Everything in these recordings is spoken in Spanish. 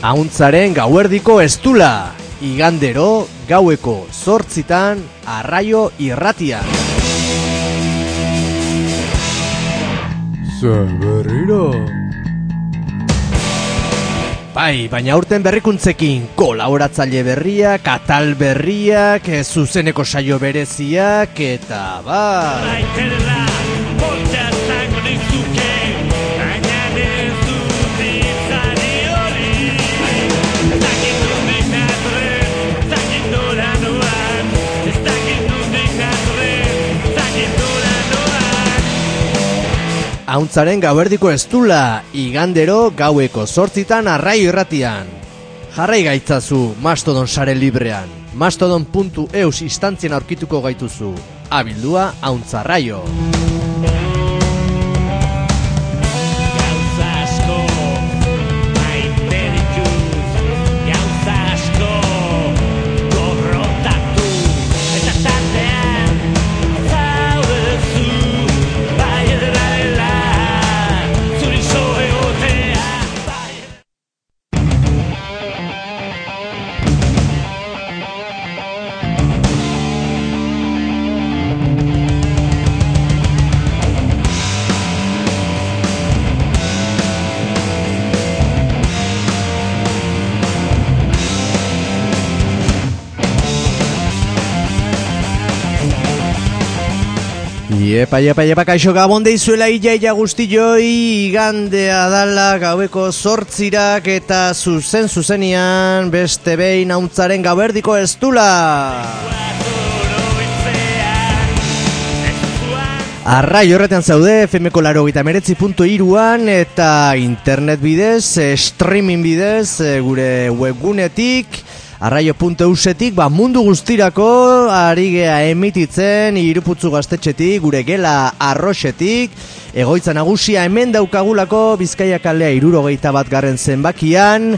Auntzaren gauerdiko estula, igandero gaueko zortzitan arraio irratia. Zaberriro. Bai, baina urten berrikuntzekin kolaboratzaile berriak, atal berriak, zuzeneko saio bereziak, eta bai... Auntzaren gauerdiko estula, igandero gaueko zortzitan arraio irratian. Jarrai gaitzazu Mastodon sare librean. Mastodon.eus instantzien aurkituko gaituzu. Abildua Auntzarraio. Iepa, iepa, iepa, kaixo gabon deizuela iaia guztioi igandea dala gaueko zortzirak eta zuzen zuzenian beste behin hauntzaren gauerdiko estula. Arrai horretan zaude, FMko laro gita meretzi punto iruan eta internet bidez, eh, streaming bidez, eh, gure webgunetik, arraio.eusetik, ba, mundu guztirako ari gea emititzen iruputzu gaztetxetik, gure gela arroxetik, egoitza nagusia hemen daukagulako Bizkaia kalea irurogeita bat garren zenbakian,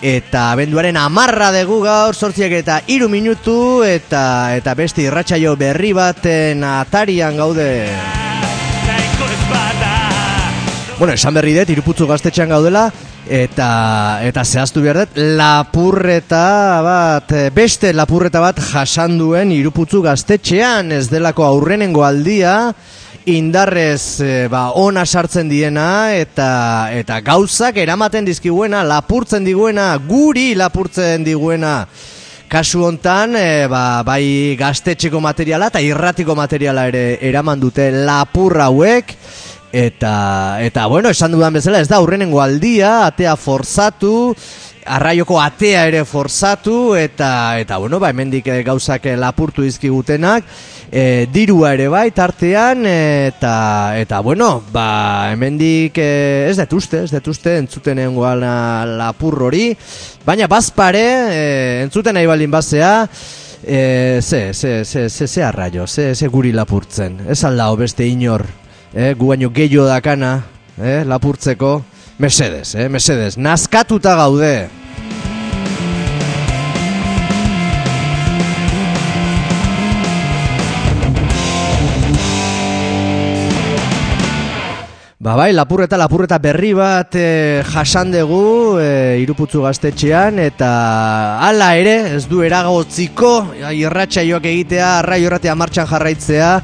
eta abenduaren amarra dugu gaur sortziak eta iru minutu eta eta beste irratsaio berri baten atarian gaude. Bueno, esan berri dut, iruputzu gaztetxean gaudela, eta eta zehaztu behar dut, lapurreta bat, eh, beste lapurreta bat jasanduen iruputzu gaztetxean, ez delako aurrenengo aldia, indarrez eh, ba, ona sartzen diena eta eta gauzak eramaten dizkiguena, lapurtzen diguena, guri lapurtzen diguena. Kasu hontan, e, ba, bai gaztetxeko materiala eta irratiko materiala ere eraman dute lapur hauek eta eta bueno, esan dudan bezala ez da aurrenengo aldia, atea forzatu, arraioko atea ere forzatu eta eta bueno, ba hemendik eh, gauzak eh, lapurtu dizkigutenak, e, dirua ere bai tartean eta eta bueno, ba hemendik e, ez dut uste, ez dut uste entzutenengoa lapur hori, baina bazpare e, entzuten nahi baldin bazea E, ze, ze, ze, ze, ze arraio, ze, ze guri lapurtzen Ez aldao beste inor eh, gu baino gehiago dakana eh, lapurtzeko. Mesedes, eh, mesedes, nazkatuta gaude Ba bai, lapurreta, lapurreta berri bat e, jasan dugu e, iruputzu gaztetxean eta hala ere ez du eragotziko irratxa joak egitea, arrai horretea martxan jarraitzea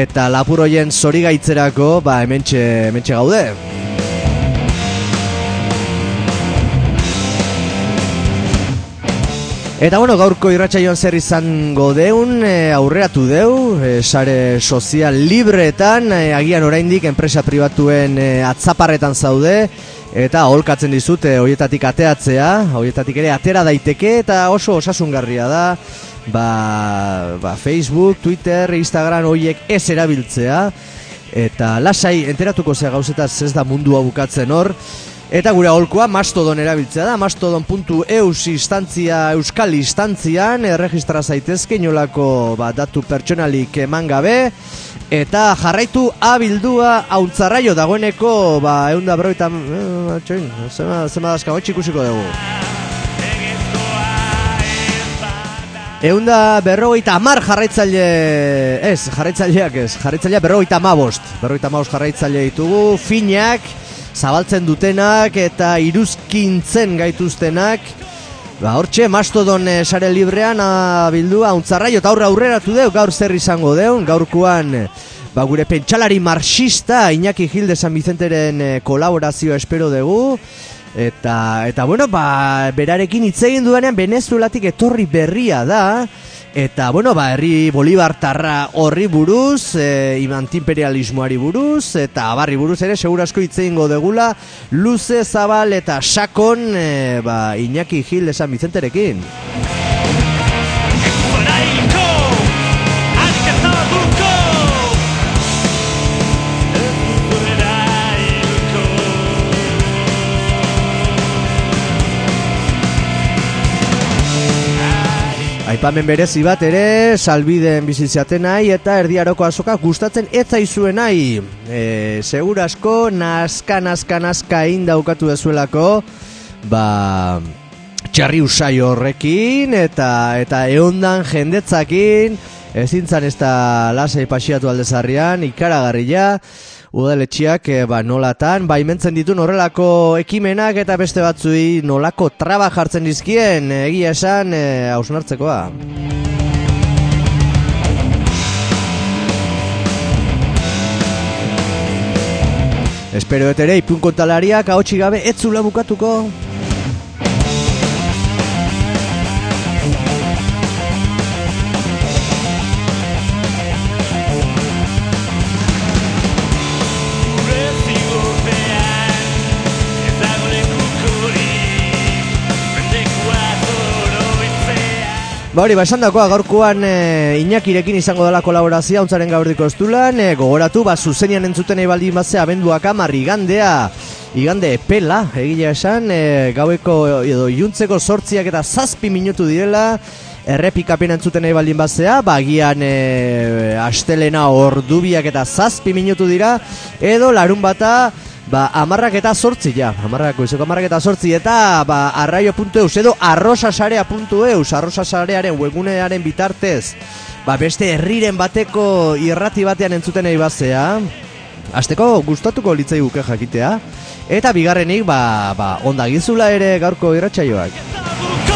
eta lapur hoien zori gaitzerako ba hementxe, hementxe gaude. Eta bueno, gaurko irratsaioan zer izango deun, e, aurreratu deu, e, sare sozial libreetan, e, agian oraindik enpresa pribatuen e, atzaparretan zaude, eta holkatzen dizute hoietatik ateatzea, hoietatik ere atera daiteke, eta oso osasungarria da, ba, ba Facebook, Twitter, Instagram hoiek ez erabiltzea, eta lasai enteratuko zea gauzetaz ez da mundua bukatzen hor, Eta gure aholkoa Mastodon erabiltzea da, mastodon.eus instantzia, euskal instantzian, erregistra zaitezke inolako ba, datu pertsonalik eman gabe, eta jarraitu abildua hauntzarraio dagoeneko, ba, eunda berroita, eh, zema, zema dazka, ikusiko dugu. Eunda berrogeita amar jarraitzaile, ez, jarraitzaileak ez, jarraitzailea berrogeita amabost, berrogeita amabost jarraitzaile ditugu, finak, zabaltzen dutenak eta iruzkintzen gaituztenak. Ba, hortxe, mastodon eh, sare librean ah, bildua untzarraio eta aurre aurreratu deu, gaur zer izango deun, gaurkoan ba, gure pentsalari marxista Iñaki Gilde San Vicenteren eh, kolaborazioa espero dugu. Eta, eta bueno, ba, berarekin hitz egin dudanean Venezuelatik etorri berria da. Eta, bueno, ba, herri Bolibartarra horri buruz, e, antiimperialismoari buruz, eta abarri buruz ere, segurasko hitz egingo degula, luze, zabal eta sakon, e, ba, Iñaki Gil esan Vicenterekin. Aipamen berezi bat ere, salbiden bizitzaten nahi eta erdiaroko azoka gustatzen ez zaizuen nahi. E, segura asko, naska, naska, naska indaukatu dezuelako, ba, txarri usai horrekin eta eta eondan jendetzakin, ezintzan ez da lasai pasiatu aldezarrian, ikaragarria, udaletxiak e, ba, nolatan, baimentzen ditu horrelako ekimenak eta beste batzui nolako traba jartzen dizkien, egia esan, e, hausnartzekoa. Espero et ere, ipun kontalariak ahotsi gabe ez zula bukatuko. Ba hori, ba gaurkoan e, Iñakirekin izango dela kolaborazioa Untzaren gaurdiko estulan, e, gogoratu, ba zuzenian entzuten nahi baldin batzea abenduak amar igandea Igande epela, egila esan, e, gaueko edo iluntzeko sortziak eta zazpi minutu direla Errepikapen entzuten nahi baldin batzea, bagian e, astelena ordubiak eta zazpi minutu dira Edo larun bata, Ba, amarrak eta sortzi, ja, amarrak, goizeko amarrak eta sortzi, eta, ba, arraio.eus, edo arrosasarea.eus, arrosasarearen webgunearen bitartez, ba, beste herriren bateko irrati batean entzuten nahi bazea, Azteko gustatuko litzai guke jakitea, eta bigarrenik, ba, ba, onda gizula ere gaurko irratsaioak.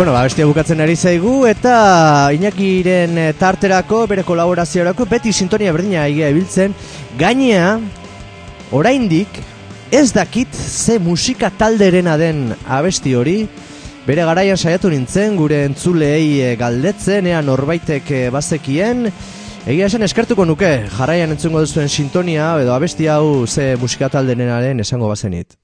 Bueno, ba, bestia bukatzen ari zaigu, eta Iñakiren eh, tarterako, bere kolaboraziorako, beti sintonia berdina egia ibiltzen, gainea, oraindik, ez dakit ze musika talderena den abesti hori, bere garaian saiatu nintzen, gure entzulei eh, galdetzen, ea norbaitek eh, bazekien, Egia esan eskertuko nuke, jarraian entzungo duzuen sintonia, edo abesti hau ze musika talderenaren esango bazenit.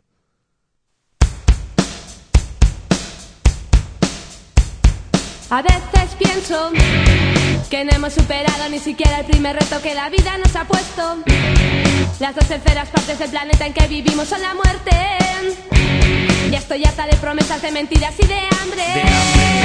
A veces pienso que no hemos superado ni siquiera el primer reto que la vida nos ha puesto. Las dos terceras partes del planeta en que vivimos son la muerte. Ya estoy harta de promesas, de mentiras y de hambre. De hambre.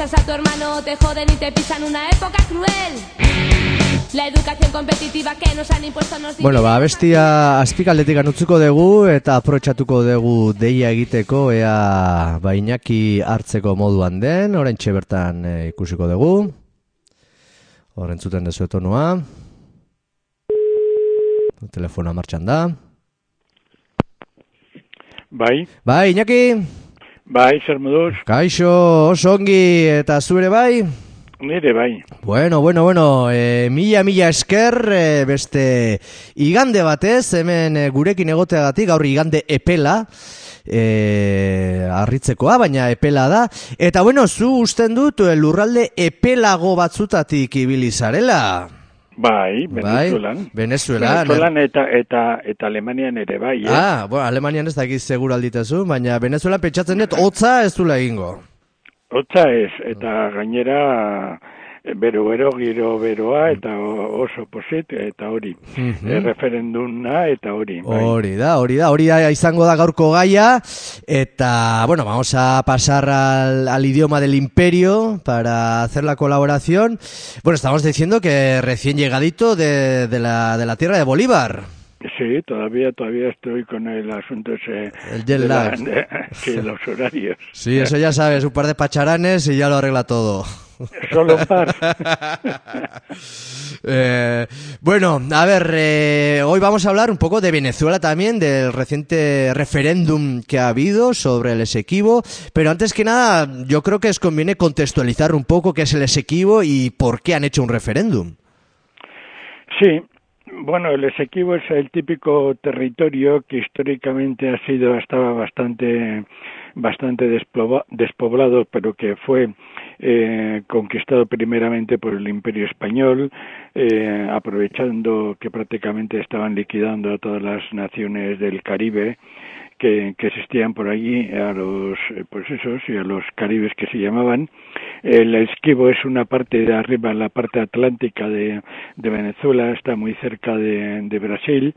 Pisas a tu hermano te joden y te pisan una época cruel. La educación competitiva que nos han impuesto nos Bueno, ba, bestia azpikaldetik utzuko dugu eta aprotxatuko dugu deia egiteko ea ba, Iñaki hartzeko moduan den, orain bertan e, ikusiko dugu. Horren zuten dezu etonoa. Telefonoa martxan da. Bai, Bai, Iñaki, bai, zer moduz, kaixo, oso ongi, eta zu ere bai? Nire bai. Bueno, bueno, bueno, e, mila, mila esker, e, beste igande batez, hemen e, gurekin egoteagatik, gaur igande epela, e, arritzekoa, baina epela da. Eta bueno, zu usten dut lurralde epelago batzutatik ibili zarela. Bai, Venezuelan. Bai, Venezuelan. Venezuelan eta, eta, eta Alemanian ere bai, eh? Ah, bueno, Alemanian ez dakit segur alditazu, baina Venezuelan pentsatzen dut, hotza ez dula egingo. Hotza ez, eta gainera eh, bero bero giro beroa eta o- oso posit eta hori Mhm. eh, referenduna eta hori bai. Hori da, hori da, hori da izango da gaurko gaia eta bueno, vamos a pasar al, al idioma del imperio para hacer la colaboración. Bueno, estamos diciendo que recién llegadito de, de, la, de la tierra de Bolívar. Sí, todavía todavía estoy con el asunto ese El jet la- lag. de- sí, los horarios. Sí, eso ya sabes, un par de pacharanes y ya lo arregla todo. Solo par. Eh, bueno, a ver, eh, hoy vamos a hablar un poco de Venezuela también, del reciente referéndum que ha habido sobre el Esequibo, pero antes que nada, yo creo que os conviene contextualizar un poco qué es el Esequibo y por qué han hecho un referéndum. Sí, bueno, el Esequibo es el típico territorio que históricamente ha sido, estaba bastante, bastante despoblado, pero que fue eh, conquistado primeramente por el Imperio Español, eh, aprovechando que prácticamente estaban liquidando a todas las naciones del Caribe que, existían por allí, a los, eh, pues esos, y a los caribes que se llamaban. El Esquivo es una parte de arriba, la parte atlántica de, de Venezuela, está muy cerca de, de Brasil,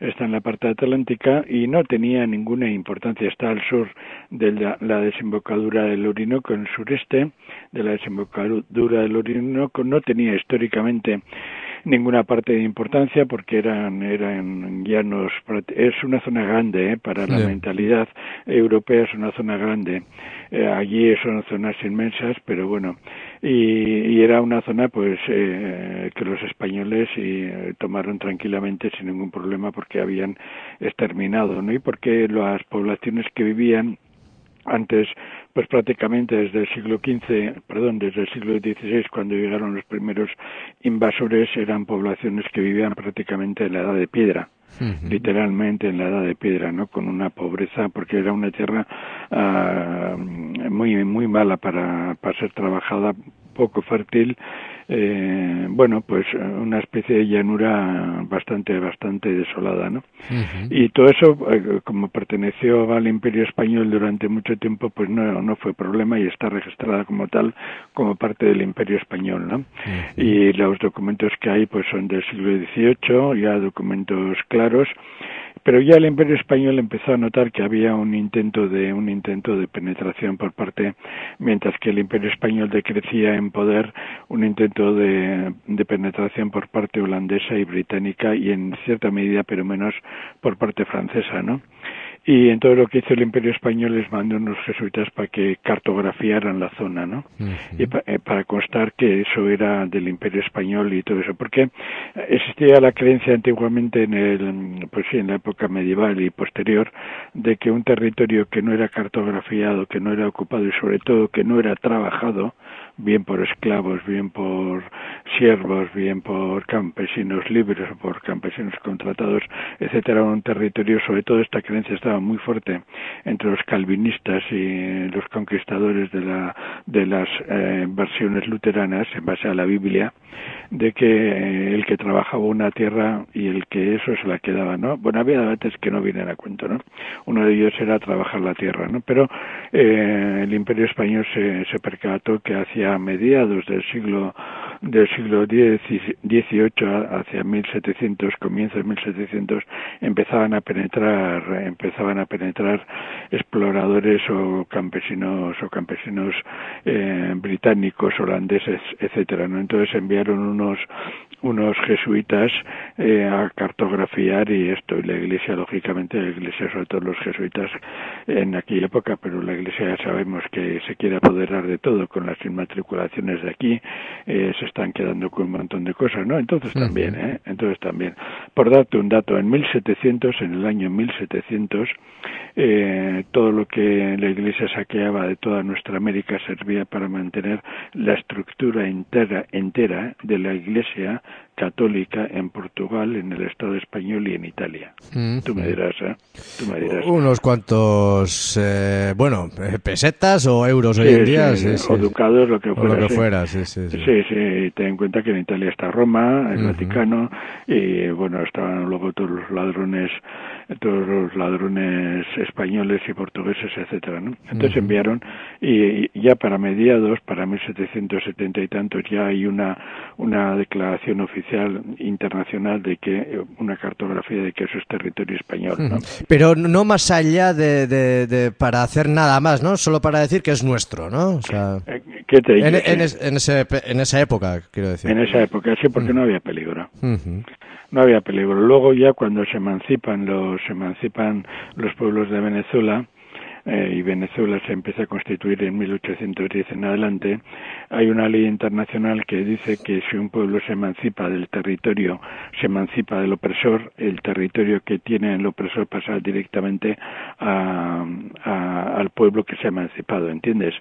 está en la parte atlántica y no tenía ninguna importancia, está al sur de la, la desembocadura del Orinoco, en el sureste de la desembocadura del Orinoco, no tenía históricamente ninguna parte de importancia porque eran eran llanos es una zona grande ¿eh? para la Sí. mentalidad europea es una zona grande Eh, allí son zonas inmensas pero bueno y, y era una zona pues eh, que los españoles y, eh, tomaron tranquilamente sin ningún problema porque habían exterminado no y porque las poblaciones que vivían antes, pues prácticamente desde el siglo XV, perdón, desde el siglo XVI, cuando llegaron los primeros invasores, eran poblaciones que vivían prácticamente en la edad de piedra, literalmente en la edad de piedra, ¿no? Con una pobreza, porque era una tierra ah, muy muy mala para, para ser trabajada, poco fértil, eh, bueno, pues eh, una especie de llanura bastante bastante desolada, ¿no? Y todo eso, eh, como perteneció al Imperio Español durante mucho tiempo, pues no, no fue problema y está registrada como tal, como parte del Imperio Español, ¿no? Y los documentos que hay, pues son del siglo XVIII, ya documentos claros, pero ya el Imperio Español empezó a notar que había un intento de un intento de penetración por parte, mientras que el Imperio Español decrecía en poder, un intento de, de penetración por parte holandesa y británica y en cierta medida, pero menos por parte francesa, ¿no? Y en todo lo que hizo el Imperio Español les mandó unos jesuitas para que cartografiaran la zona, ¿no? Y pa- eh, para constar que eso era del Imperio Español y todo eso, porque existía la creencia antiguamente en el, pues sí, en la época medieval y posterior, de que un territorio que no era cartografiado, que no era ocupado y sobre todo que no era trabajado, bien por esclavos, bien por siervos, bien por campesinos libres o por campesinos contratados, etcétera, un territorio, sobre todo esta creencia estaba muy fuerte entre los calvinistas y los conquistadores de la de las eh, versiones luteranas en base a la Biblia, de que eh, el que trabajaba una tierra y el que eso se la quedaba, ¿no? Bueno, había debates que no vienen a cuento, ¿no? Uno de ellos era trabajar la tierra, ¿no? Pero eh, el Imperio Español se, se percató que hacia mediados del siglo del siglo XVIII hacia 1700, comienzos de 1700, empezaban a penetrar, empezaban a penetrar exploradores o campesinos o campesinos eh, británicos, holandeses, etcétera, ¿no? Entonces enviaron unos unos jesuitas eh, a cartografiar y esto y la iglesia lógicamente la iglesia sobre todo los jesuitas en aquella época pero la iglesia ya sabemos que se quiere apoderar de todo con las inmatriculaciones de aquí eh, están quedando con un montón de cosas no entonces también eh entonces también. Por darte un dato en 1700 en el año 1700 eh, eh, todo lo que la Iglesia saqueaba de toda nuestra América servía para mantener la estructura entera, entera de la Iglesia católica en Portugal, en el Estado español y en Italia. Mm. Tú me dirás, ¿eh? Tú me dirás. Unos cuantos, eh, bueno, eh, pesetas o euros hoy Sí, en día. sí, sí, o ducados, lo que O fuera. lo que sí. fuera, sí, sí. sí. Sí, ten en cuenta que en Italia está Roma, el Ujú. Vaticano, y bueno, estaban luego todos los ladrones, todos los ladrones españoles y portugueses, etcétera, ¿no? Entonces enviaron, y, y ya para mediados, para 1770 y tantos, ya hay una, una declaración oficial internacional de que, una cartografía de que eso es territorio español, ¿no? Pero no más allá de, de- de- para hacer nada más, ¿no? Solo para decir que es nuestro, ¿no? O sea, Eh, ¿Qué te en, en es- en ese, en esa época, quiero decir. En esa época, sí, porque no había peligro. No había peligro. Luego ya cuando se emancipan los se emancipan los pueblos de Venezuela eh, y Venezuela se empieza a constituir en 1810 en adelante, hay una ley internacional que dice que si un pueblo se emancipa del territorio, se emancipa del opresor, el territorio que tiene el opresor pasa directamente a, a- al pueblo que se ha emancipado, ¿entiendes?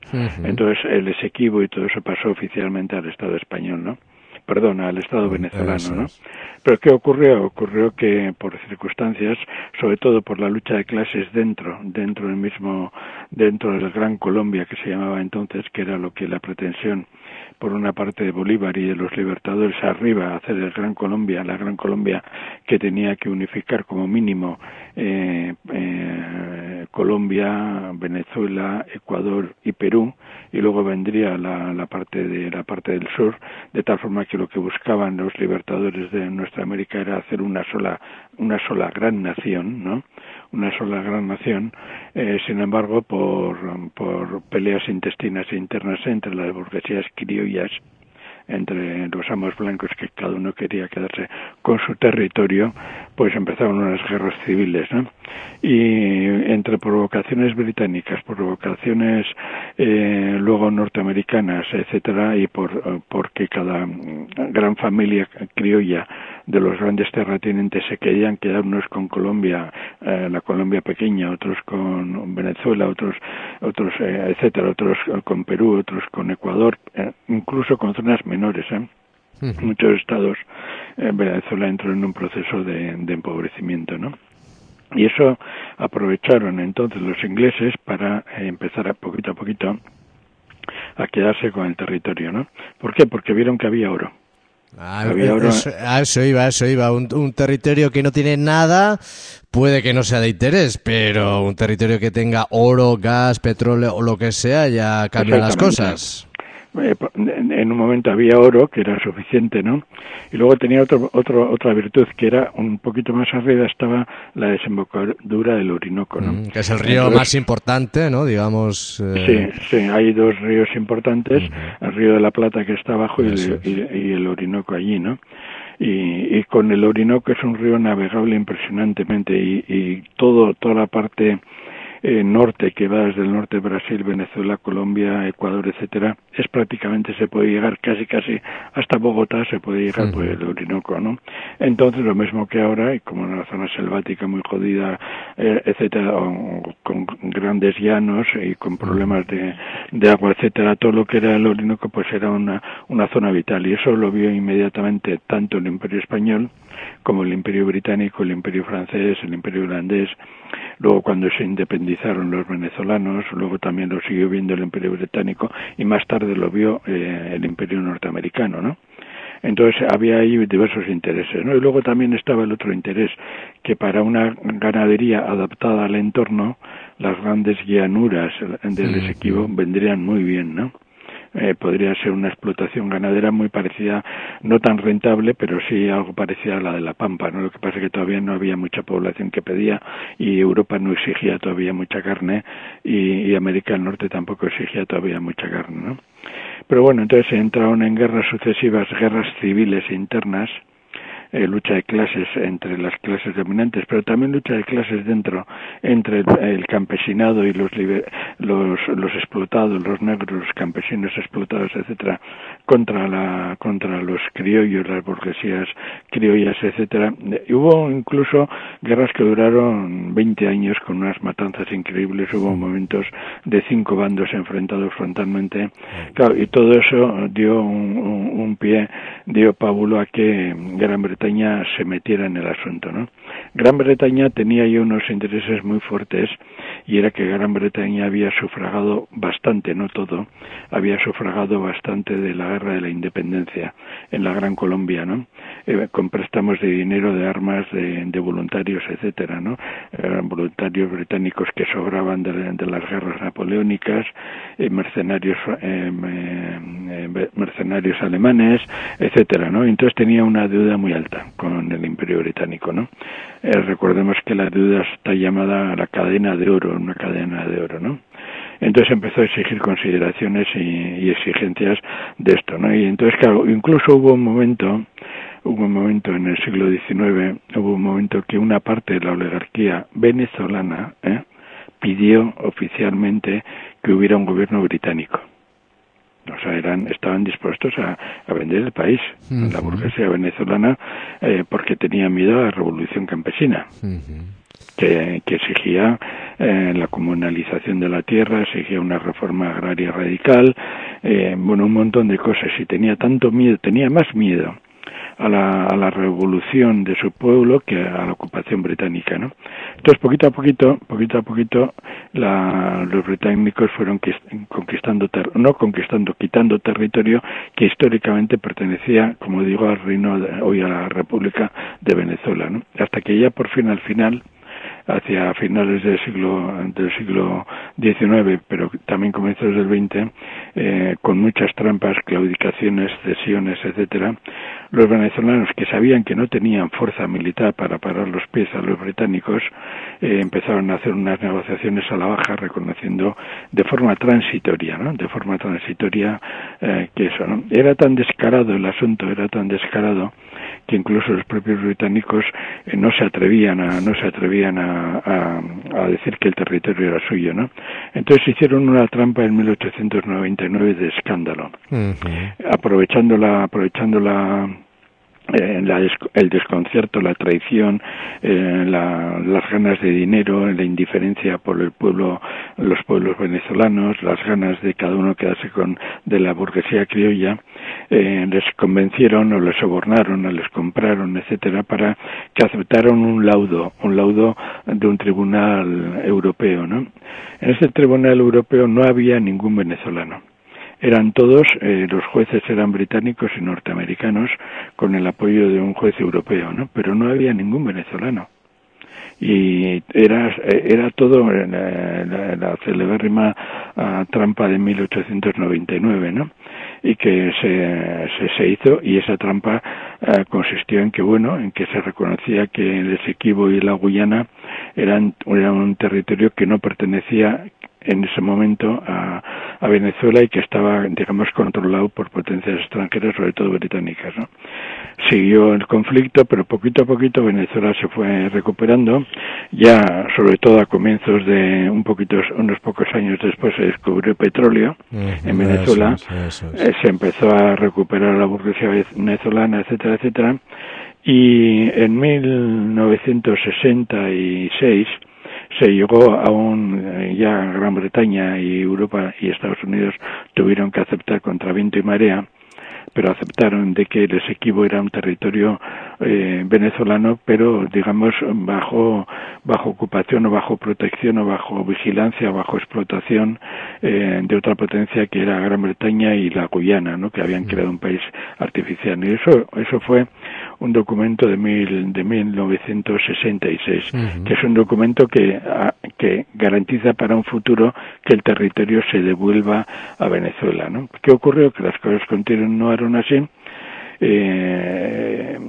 Entonces el Esequibo y todo eso pasó oficialmente al Estado español, ¿no? Perdón, al Estado venezolano, Eso ¿no? Pero ¿qué ocurrió? Ocurrió que por circunstancias, sobre todo por la lucha de clases dentro, dentro del mismo, dentro del Gran Colombia que se llamaba entonces, que era lo que la pretensión por una parte de Bolívar y de los libertadores arriba hacer el Gran Colombia, la Gran Colombia que tenía que unificar como mínimo eh, eh, Colombia, Venezuela, Ecuador y Perú y luego vendría la, la parte de la parte del sur de tal forma que lo que buscaban los libertadores de nuestra América era hacer una sola una sola gran nación, ¿no? Una sola gran nación. Eh, sin embargo, por por peleas intestinas e internas entre las burguesías criollas entre los amos blancos que cada uno quería quedarse con su territorio, pues empezaron unas guerras civiles, ¿no? Y entre provocaciones británicas, provocaciones eh, luego norteamericanas, etcétera, y por eh, porque cada mm, gran familia criolla de los grandes terratenientes se querían quedar unos con Colombia, eh, la Colombia pequeña, otros con Venezuela, otros, otros, eh, etcétera, otros con Perú, otros con Ecuador, eh, incluso con zonas menores, ¿eh? Muchos estados, eh, Venezuela entró en un proceso de, de empobrecimiento, ¿no? Y eso aprovecharon entonces los ingleses para empezar a poquito a poquito a quedarse con el territorio, ¿no? ¿Por qué? Porque vieron que había oro. Ah, eso, a eso iba, a eso iba. Un, un territorio que no tiene nada puede que no sea de interés, pero un territorio que tenga oro, gas, petróleo o lo que sea ya cambian las cosas. Eh, en un momento había oro que era suficiente, ¿no? Y luego tenía otro, otro, otra virtud que era un poquito más arriba estaba la desembocadura del Orinoco, ¿no? Mm, que es el río Entonces- más importante, ¿no? Digamos. eh, Sí, sí, hay dos ríos importantes, el río de la Plata que está abajo y el, y- y el Orinoco allí, ¿no? Y, y con el Orinoco es un río navegable impresionantemente y, y todo toda la parte eh, norte que va desde el norte de Brasil, Venezuela, Colombia, Ecuador, etcétera, es prácticamente se puede llegar casi casi hasta Bogotá se puede llegar por el Orinoco, ¿no? Entonces lo mismo que ahora y como en una zona selvática muy jodida, eh, etcétera, o- con grandes llanos y con problemas de, de agua, etcétera, todo lo que era el Orinoco pues era una una zona vital. Y eso lo vio inmediatamente tanto el Imperio español como el Imperio británico, el Imperio francés, el Imperio holandés, luego cuando se independizaron los venezolanos, luego también lo siguió viendo el Imperio británico y más tarde lo vio eh, el Imperio norteamericano, ¿no? Entonces había ahí diversos intereses, ¿no? Y luego también estaba el otro interés, que para una ganadería adaptada al entorno, las grandes llanuras del Esequibo vendrían muy bien, ¿no? Eh, podría ser una explotación ganadera muy parecida, no tan rentable, pero sí algo parecida a la de la Pampa, ¿no? Lo que pasa es que todavía no había mucha población que pedía y Europa no exigía todavía mucha carne y, y América del Norte tampoco exigía todavía mucha carne, ¿no? Pero bueno, entonces entraron en guerras sucesivas, guerras civiles internas, eh, lucha de clases entre las clases dominantes, pero también lucha de clases dentro entre el, el campesinado y los, liber- los los explotados, los negros, los campesinos explotados, etcétera, contra la contra los criollos, las burguesías criollas, etcétera. Y hubo incluso guerras que duraron 20 años con unas matanzas increíbles, hubo momentos de cinco bandos enfrentados frontalmente. Claro, y todo eso dio un, un- un pie, dio pábulo a que Gran Bretaña se metiera en el asunto, ¿no? Gran Bretaña tenía ya unos intereses muy fuertes y era que Gran Bretaña había sufragado bastante, no todo, había sufragado bastante de la guerra de la independencia en la Gran Colombia, ¿no? Eh, con préstamos de dinero, de armas, de, de voluntarios, etcétera, ¿no? Eran voluntarios británicos que sobraban de, las guerras napoleónicas, eh, mercenarios eh, mercenarios alemanes, etcétera, ¿no? Entonces tenía una deuda muy alta con el Imperio Británico, ¿no? Eh, recordemos que la deuda está llamada la cadena de oro, una cadena de oro, ¿no? Entonces empezó a exigir consideraciones y, y exigencias de esto, ¿no? Y entonces, claro, incluso hubo un momento, hubo un momento en el siglo XIX, hubo un momento que una parte de la oligarquía venezolana ¿eh? pidió oficialmente que hubiera un gobierno británico. O sea, eran, estaban dispuestos a, a vender el país, la burguesía venezolana, eh, porque tenían miedo a la revolución campesina que, que exigía eh, la comunalización de la tierra, exigía una reforma agraria radical, eh, bueno, un montón de cosas. Y tenía tanto miedo, tenía más miedo a la, a la revolución de su pueblo que a la ocupación británica, ¿no? Entonces, poquito a poquito, poquito a poquito, la, los británicos fueron quis- conquistando, ter- no conquistando, quitando territorio que históricamente pertenecía, como digo, al reino, hoy a la República de Venezuela, ¿no? Hasta que ya por fin al final, hacia finales del siglo del siglo XIX, pero también comienzos del XX, eh, con muchas trampas, claudicaciones, cesiones, etcétera, los venezolanos que sabían que no tenían fuerza militar para parar los pies a los británicos, eh, empezaron a hacer unas negociaciones a la baja, reconociendo de forma transitoria, ¿no? De forma transitoria eh, que eso, ¿no? Era tan descarado el asunto, era tan descarado que incluso los propios británicos eh, no se atrevían a no se atrevían a, a, a decir que el territorio era suyo, ¿no? Entonces hicieron una trampa en 1899 de escándalo, aprovechando la aprovechando la eh, la el desconcierto, la traición, eh, la- las ganas de dinero, la indiferencia por el pueblo, los pueblos venezolanos, las ganas de cada uno quedarse con de la burguesía criolla, eh, les convencieron o les sobornaron o les compraron, etcétera, para que aceptaran un laudo, un laudo de un tribunal europeo, ¿no? En ese tribunal europeo no había ningún venezolano eran todos, eh, los jueces eran británicos y norteamericanos con el apoyo de un juez europeo, ¿no? Pero no había ningún venezolano. Y era, eh, era todo eh, la, la, celebérrima ah, trampa de 1899, ¿no? Y que se, se, hizo y esa trampa ah, consistió en que, bueno, en que se reconocía que el Esequibo y la Guyana eran un territorio que no pertenecía en ese momento a, a Venezuela y que estaba, digamos, controlado por potencias extranjeras, sobre todo británicas. ¿no? Siguió el conflicto, pero poquito a poquito Venezuela se fue recuperando. Ya, sobre todo a comienzos de un poquito, unos pocos años después, se descubrió petróleo en Venezuela. Eso es, eso es. Eh, se empezó a recuperar la burguesía venezolana, etcétera, etcétera. Y en 1966 se llegó a un eh, ya Gran Bretaña y Europa y Estados Unidos tuvieron que aceptar contra viento y marea pero aceptaron de que el Esequibo era un territorio eh, venezolano, pero digamos bajo bajo ocupación o bajo protección o bajo vigilancia, bajo explotación eh, de otra potencia que era Gran Bretaña y la Guyana, ¿no? que habían creado un país artificial. Y eso eso fue un documento de mil, de 1966, que es un documento que a, que garantiza para un futuro que el territorio se devuelva a Venezuela, ¿no? ¿Qué ocurrió? Que las cosas continuaron así. Eh,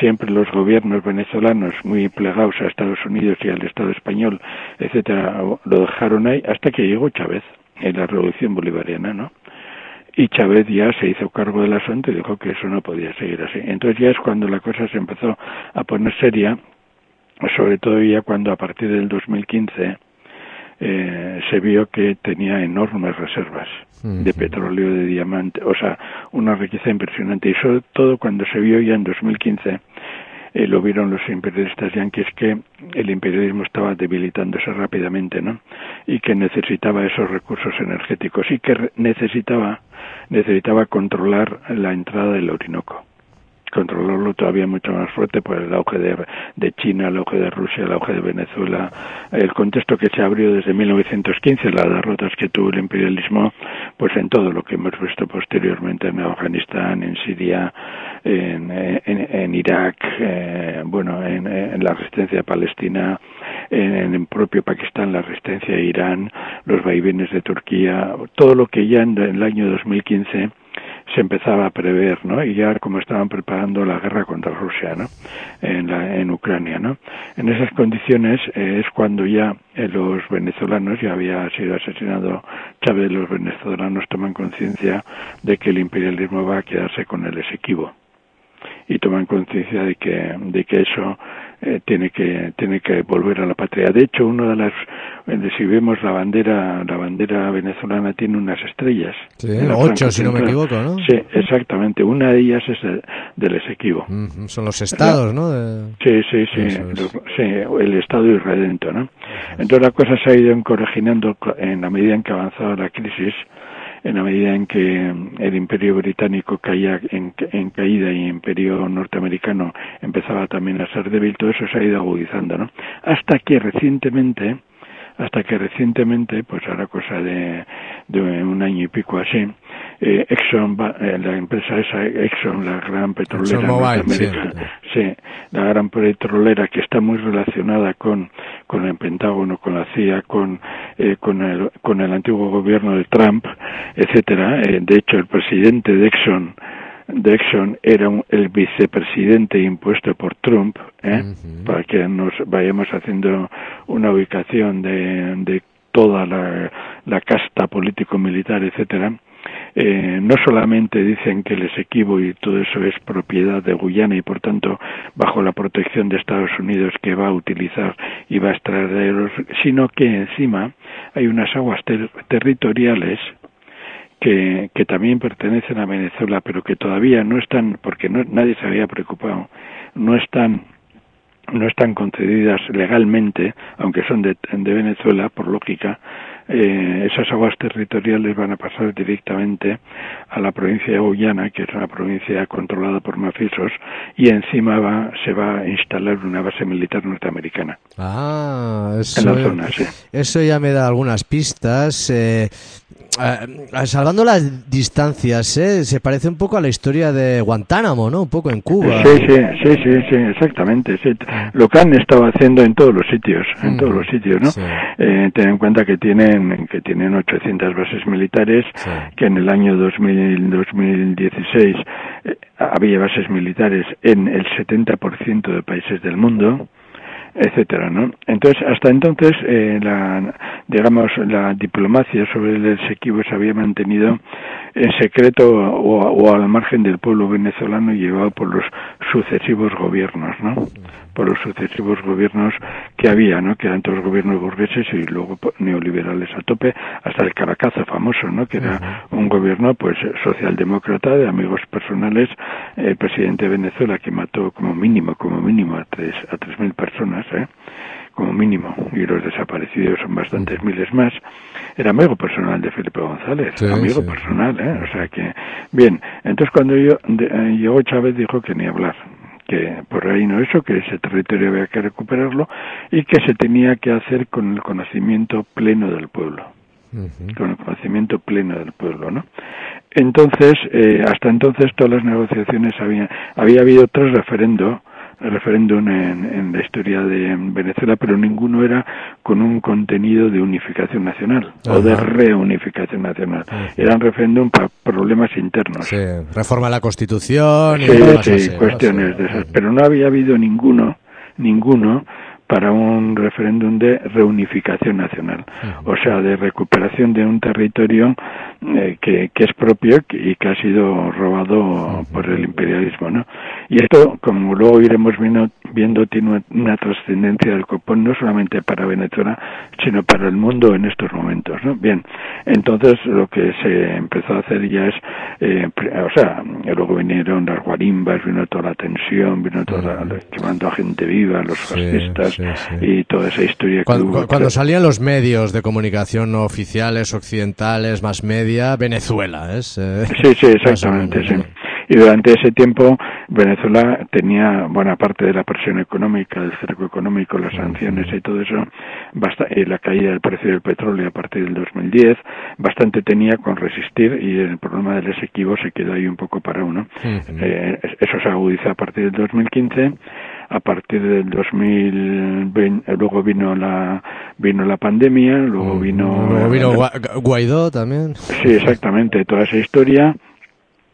siempre los gobiernos venezolanos muy plegados a Estados Unidos y al Estado español, etcétera, lo dejaron ahí hasta que llegó Chávez en la revolución bolivariana, ¿no? Y Chávez ya se hizo cargo del asunto y dijo que eso no podía seguir así. Entonces ya es cuando la cosa se empezó a poner seria, sobre todo ya cuando a partir del 2015 eh, se vio que tenía enormes reservas de petróleo, de diamante, o sea, una riqueza impresionante. Y sobre todo cuando se vio ya en 2015 eh, lo vieron los imperialistas yanquis que el imperialismo estaba debilitándose rápidamente, ¿no? Y que necesitaba esos recursos energéticos y que necesitaba necesitaba controlar la entrada del Orinoco controlarlo todavía mucho más fuerte por el auge de, de China, el auge de Rusia, el auge de Venezuela, el contexto que se abrió desde 1915, las derrotas que tuvo el imperialismo, pues en todo lo que hemos visto posteriormente en Afganistán, en Siria, en, en, en Irak, eh, bueno, en, la resistencia Palestina, en, en el propio Pakistán, la resistencia a Irán, los vaivenes de Turquía, todo lo que ya en el año 2015 se empezaba a prever, ¿no? Y ya como estaban preparando la guerra contra Rusia, ¿no? En, la, Ucrania, ¿no? En esas condiciones eh, es cuando ya eh, los venezolanos, ya había sido asesinado Chávez, los venezolanos toman conciencia de que el imperialismo va a quedarse con el Esequibo y toman conciencia de que de que eso eh, tiene que tiene que volver a la patria. De hecho una de las eh, si vemos la bandera la bandera venezolana tiene unas estrellas. Sí, ocho si no me equivoco no sí exactamente. Una de ellas es el, del Esequibo. Mm son los estados no de... sí sí sí, es. sí el estado irredento no entonces la cosa se ha ido encorajinando en la medida en que avanzaba la crisis en la medida en que el imperio británico caía en, en, caída y el imperio norteamericano empezaba también a ser débil, todo eso se ha ido agudizando, ¿no? Hasta que recientemente, hasta que recientemente, pues ahora cosa de, de un año y pico así, eh, Exxon, eh, la empresa esa Exxon, la gran petrolera norteamericana, sí, la gran petrolera que está muy relacionada con, con el Pentágono, con la CIA, con, eh, con, el, con el antiguo gobierno de Trump, etcétera. Eh, de hecho, el presidente de Exxon, de Exxon era un, el vicepresidente impuesto por Trump, ¿eh? uh -huh. para que nos vayamos haciendo una ubicación de, de toda la, la casta político-militar, etcétera. Eh, no solamente dicen que el Esequibo y todo eso es propiedad de Guyana y por tanto bajo la protección de Estados Unidos que va a utilizar y va a extraer sino que encima hay unas aguas ter territoriales que, también pertenecen a Venezuela, pero que todavía no están, porque no, nadie se había preocupado, no están no están concedidas legalmente, aunque son de Venezuela, por lógica, eh, esas aguas territoriales van a pasar directamente a la provincia de Guyana, que es una provincia controlada por mafiosos, y encima va, se va a instalar una base militar norteamericana. Ah, eso, en la zona, sí. eso ya me da algunas pistas. Eh, eh, salvando las distancias, ¿eh? se parece un poco a la historia de Guantánamo, ¿no? Un poco en Cuba. Sí, sí, sí, sí, sí exactamente. Sí. Lo que han estado haciendo en todos los sitios, en mm, todos los sitios, ¿no? Sí. Eh, ten en cuenta que tienen que tienen 800 bases militares, que en el año 2000, 2016 eh, había bases militares en el 70% de países del mundo etcétera, ¿no? Entonces, hasta entonces, eh, la, digamos, la diplomacia sobre el Esequibo se había mantenido en secreto o, o, al margen del pueblo venezolano llevado por los sucesivos gobiernos, ¿no? Por los sucesivos gobiernos que había, ¿no? Que eran todos gobiernos burgueses y luego neoliberales a tope, hasta el Caracazo famoso, ¿no? Que era un gobierno, pues, socialdemócrata de amigos personales, el presidente de Venezuela que mató como mínimo, como mínimo a tres, a tres mil personas, ¿eh? como mínimo, y los desaparecidos son bastantes miles más, era amigo personal de Felipe González, sí, amigo sí. personal, ¿eh? o sea que, bien, entonces cuando yo, de, eh, llegó Chávez dijo que ni hablar, que por ahí no eso, que ese territorio había que recuperarlo y que se tenía que hacer con el conocimiento pleno del pueblo. Uh -huh. con el conocimiento pleno del pueblo, ¿no? Entonces, eh, hasta entonces todas las negociaciones había, había habido tres referendos referéndum en, en, la historia de Venezuela, pero ninguno era con un contenido de unificación nacional Ajá. o de reunificación nacional. Eran referéndum para problemas internos. Sí, reforma la Constitución y sí, sí, así, cuestiones ¿no? de esas. Pero no había habido ninguno, ninguno para un referéndum de reunificación nacional, o sea, de recuperación de un territorio eh, que, que es propio y que ha sido robado por el imperialismo, ¿no? Y esto, como luego iremos viendo, viendo tiene una trascendencia del copón no solamente para Venezuela, sino para el mundo en estos momentos, ¿no? Bien, entonces lo que se empezó a hacer ya es, eh, o sea, luego vinieron las guarimbas, vino toda la tensión, vino toda la, llevando a gente viva, los fascistas sí, sí. y toda esa historia que Cuando, hubo. cuando salían los medios de comunicación oficiales, occidentales, más media, Venezuela, ¿es? Eh, Sí, sí, exactamente, sí. Y durante ese tiempo Venezuela tenía buena parte de la presión económica, del cerco económico, las sanciones y todo eso, basta, y la caída del precio del petróleo a partir del 2010, bastante tenía con resistir y el problema del Esequibo se quedó ahí un poco para uno. Eh, eso se agudizó a partir del 2015 a partir del 2020 luego vino la vino la pandemia luego vino Luego vino Guaidó también. Sí, exactamente, toda esa historia,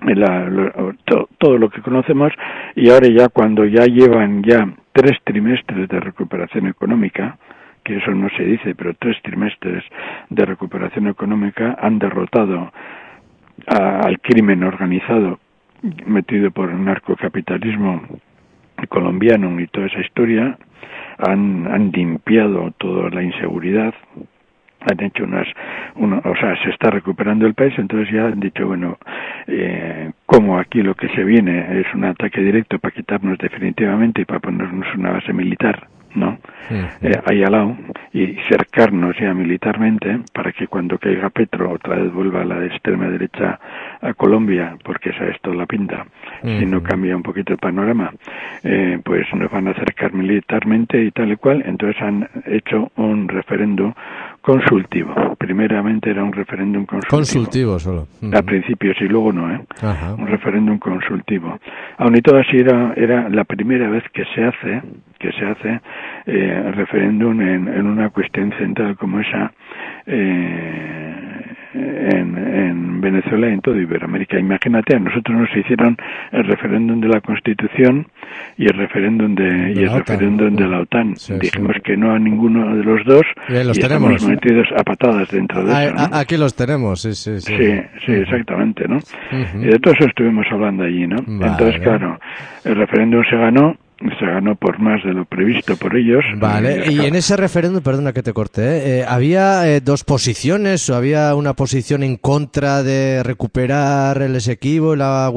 la- lo- to- todo lo que conocemos, y ahora ya cuando ya llevan ya tres trimestres de recuperación económica, que eso no se dice, pero tres trimestres de recuperación económica han derrotado a- al crimen organizado metido por el narcocapitalismo colombiano y toda esa historia, han, han limpiado toda la inseguridad, han hecho unas, o sea, se está recuperando el país, entonces ya han dicho, bueno, eh, como aquí lo que se viene es un ataque directo para quitarnos definitivamente y para ponernos una base militar, ¿no? Eh, ahí al lado y cercarnos ya militarmente para que cuando caiga Petro otra vez vuelva la extrema derecha a Colombia, porque esa es toda la pinta, si no cambia un poquito el panorama, eh, pues nos van a acercar militarmente y tal y cual, entonces han hecho un referendo consultivo. Primeramente era un referéndum consultivo. Consultivo solo. Ujú. Al principio sí, luego no, ¿eh? Ajá. Un referéndum consultivo. Aún y todo así era, era la primera vez que se hace, que se hace eh, referéndum en, en una cuestión central como esa eh, en, en Venezuela y en toda Iberoamérica. Imagínate, a nosotros nos hicieron el referéndum de la Constitución y el referéndum de, De y el la OTAN. referéndum de la OTAN. Sí, Dijimos sí. que no a ninguno de los dos ahí los tenemos. metidos a patadas dentro de Ah, eso. ¿no? ah, Aquí los tenemos, sí, sí, sí. Sí, sí, exactamente, ¿no? Y de todo eso estuvimos hablando allí, ¿no? Vale. Entonces, claro, el referéndum se ganó, se ganó por más de lo previsto por ellos. Vale, y en ese referéndum, perdona que te corté, ¿eh? Eh, ¿había eh, dos posiciones o había una posición en contra de recuperar el Esequibo la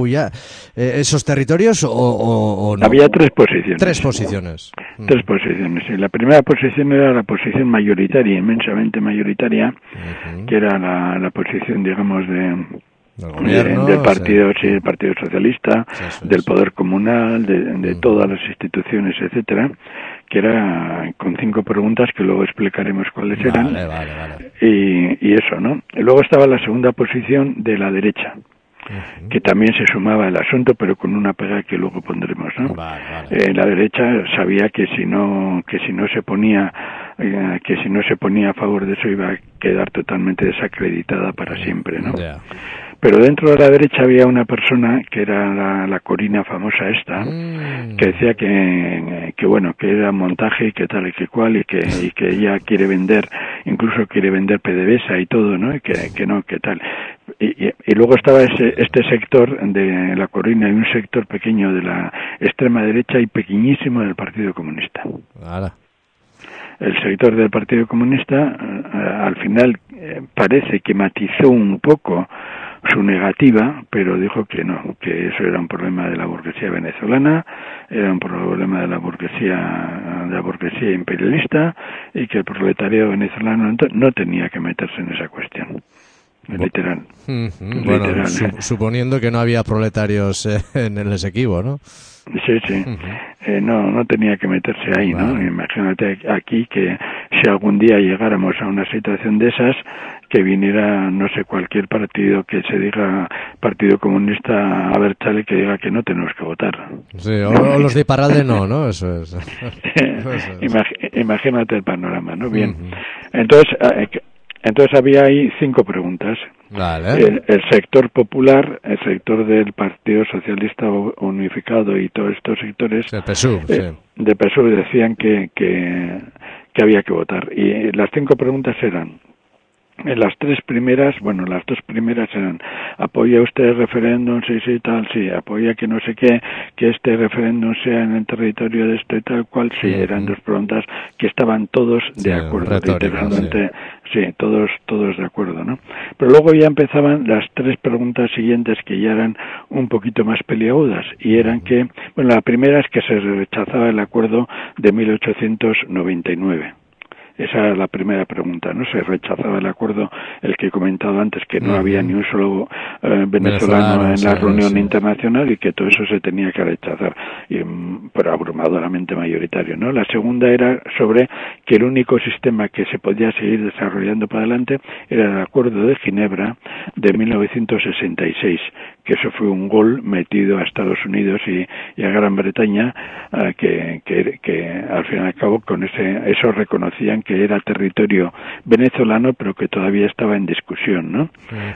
eh, esos territorios o, o- o no? Había tres posiciones. Tres posiciones. Mm. Tres posiciones. Y la primera posición era la posición mayoritaria, inmensamente mayoritaria, que era la, la posición, digamos, de, Del de- gobierno, del partido, sí. sí, del partido socialista, del poder comunal, de, de todas las instituciones, etcétera, que era con cinco preguntas que luego explicaremos cuáles eran. Vale, vale, y, y eso, ¿no? Luego estaba la segunda posición de la derecha, que también se sumaba al asunto, pero con una pega que luego pondremos, ¿no? Eh, la derecha sabía que si no que si no se ponía eh, que si no se ponía a favor de eso iba a quedar totalmente desacreditada para siempre, ¿no? Pero dentro de la derecha había una persona que era la, la Corina famosa esta, Mm. que decía que, que bueno, que era montaje y que tal y que cual y que, y que ella quiere vender, incluso quiere vender PDVSA y todo, ¿no? Y que, que no, que tal. Y, y- y luego estaba ese, este sector de la Corina y un sector pequeño de la extrema derecha y pequeñísimo del Partido Comunista Ahora. el sector del Partido Comunista eh, al final eh, parece que matizó un poco su negativa, pero dijo que no, que eso era un problema de la burguesía venezolana, era un problema de la burguesía de la burguesía imperialista y que el proletariado venezolano no, tenía que meterse en esa cuestión. Literal. Ujú, Bueno, Literal, su- suponiendo que no había proletarios eh, en el Esequibo, ¿no? Sí, sí. Eh, no, no tenía que meterse ahí, ¿no? Imagínate aquí que si algún día llegáramos a una situación de esas, que viniera, no sé, cualquier partido que se diga Partido Comunista a ver, chale, que diga que no tenemos que votar. Sí, o, o los de Iparralde no, ¿no? Eso es. Eso es. Imag- imagínate el panorama, ¿no? Bien. Entonces, eh, que- entonces había ahí cinco preguntas. Vale. El, el sector popular, el sector del Partido Socialista Unificado y todos estos sectores el PSUV, eh, sí. de PSOE decían que, que, que había que votar. Y las cinco preguntas eran, en las tres primeras, bueno, las dos primeras eran, ¿apoya usted el referéndum? Sí, sí, tal, sí. ¿Apoya que no sé qué, que este referéndum sea en el territorio de esto y tal cual? Sí, eran dos preguntas que estaban todos Sí, de acuerdo, literalmente. Sí, todos, todos de acuerdo, ¿no? Pero luego ya empezaban las tres preguntas siguientes que ya eran un poquito más peliagudas y eran que, bueno, la primera es que se rechazaba el acuerdo de 1899. Esa era la primera pregunta, ¿no? Se rechazaba el acuerdo, el que he comentado antes, que no había ni un solo eh, venezolano en la reunión sí. internacional y que todo eso se tenía que rechazar, y, mm, pero abrumadoramente mayoritario, ¿no? La segunda era sobre que el único sistema que se podía seguir desarrollando para adelante era el Acuerdo de Ginebra de 1966, que eso fue un gol metido a Estados Unidos y, y a Gran Bretaña, eh, que, que, que al fin y al cabo con ese eso reconocían que era territorio venezolano, pero que todavía estaba en discusión, ¿no?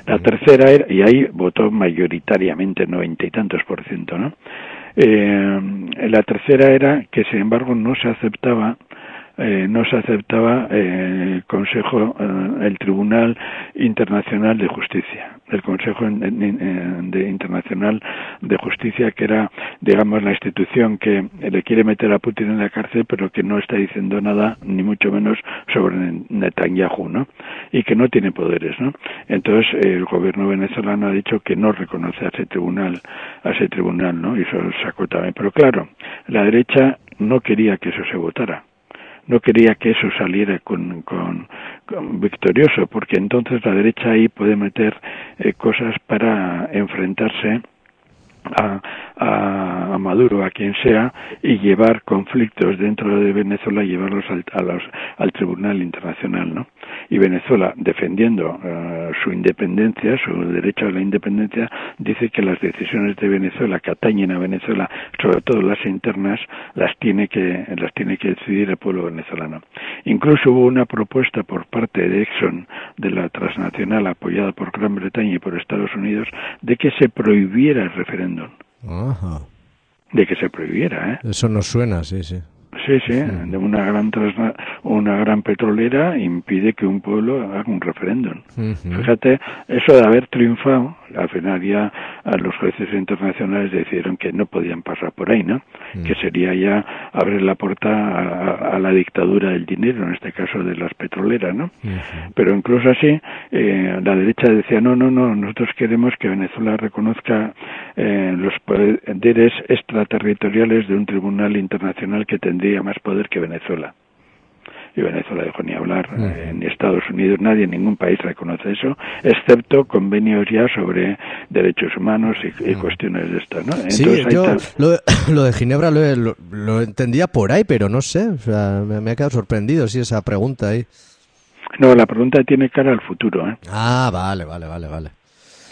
La tercera era, y ahí votó mayoritariamente, noventa y tantos por ciento, ¿no? Eh, la tercera era que, sin embargo, no se aceptaba eh, no se aceptaba eh, el Consejo, eh, el Tribunal Internacional de Justicia, el Consejo de Internacional de Justicia, que era, digamos, la institución que le quiere meter a Putin en la cárcel, pero que no está diciendo nada, ni mucho menos, sobre Netanyahu, ¿no? Y que no tiene poderes, ¿no? Entonces, el gobierno venezolano ha dicho que no reconoce a ese tribunal, a ese tribunal, ¿no? Y eso sacó también. Pero claro, la derecha no quería que eso se votara no quería que eso saliera con, con, con victorioso, porque entonces la derecha ahí puede meter eh, cosas para enfrentarse a, a, a Maduro, a quien sea, y llevar conflictos dentro de Venezuela y llevarlos al, a los, al Tribunal Internacional, ¿no? Y Venezuela, defendiendo eh, su independencia, su derecho a la independencia, dice que las decisiones de Venezuela que atañen a Venezuela, sobre todo las internas, las tiene que las tiene que decidir el pueblo venezolano. Incluso hubo una propuesta por parte de Exxon, de la transnacional apoyada por Gran Bretaña y por Estados Unidos, de que se prohibiera el referéndum Ajá. de que se prohibiera, ¿eh? Eso nos suena, sí, sí. Sí, sí, de una gran transna- una gran petrolera impide que un pueblo haga un referéndum. Ujú. Fíjate, eso de haber triunfado, al final ya a los jueces internacionales decidieron que no podían pasar por ahí, ¿no? Que sería ya abrir la puerta a, a- a la dictadura del dinero, en este caso de las petroleras, ¿no? Pero incluso así, eh, la derecha decía, no, no, no, nosotros queremos que Venezuela reconozca eh, los poderes extraterritoriales de un tribunal internacional que tendría más poder que Venezuela. Y Venezuela dejó ni hablar, eh, ni Estados Unidos, nadie, ningún país reconoce eso, excepto convenios ya sobre derechos humanos y, y cuestiones de estas, ¿no? Sí, Entonces, yo está- lo de, lo de Ginebra lo, lo- lo entendía por ahí, pero no sé, o sea, me, me ha quedado sorprendido, sí, esa pregunta ahí. No, la pregunta tiene cara al futuro, ¿eh? Ah, vale, vale, vale, vale.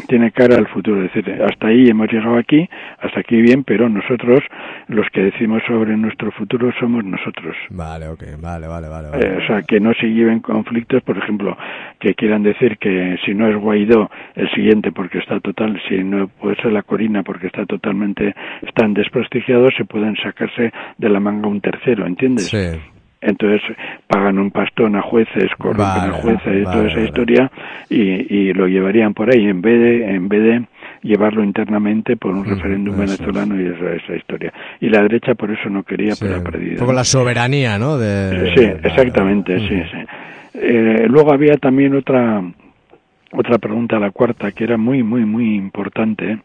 Tiene cara al futuro. Es decir, hasta ahí hemos llegado aquí, hasta aquí bien, pero nosotros, los que decimos sobre nuestro futuro, somos nosotros. Vale, ok, vale, vale, vale. vale. Eh, o sea, que no se lleven conflictos, por ejemplo, que quieran decir que si no es Guaidó, el siguiente porque está total, si no puede ser la Corina porque está totalmente, están desprestigiados, se pueden sacarse de la manga un tercero, ¿entiendes? Sí. Entonces pagan un pastón a jueces, corrompen Vale, a jueces y vale, toda esa vale. historia y, y lo llevarían por ahí en vez de en vez de llevarlo internamente por un referéndum es. venezolano y esa, esa historia. Y la derecha por eso no quería, Sí, pero ha Un perdido. poco la soberanía, ¿no? De... Sí, exactamente, sí, sí. Eh, luego había también otra otra pregunta, la cuarta, que era muy, muy, muy importante,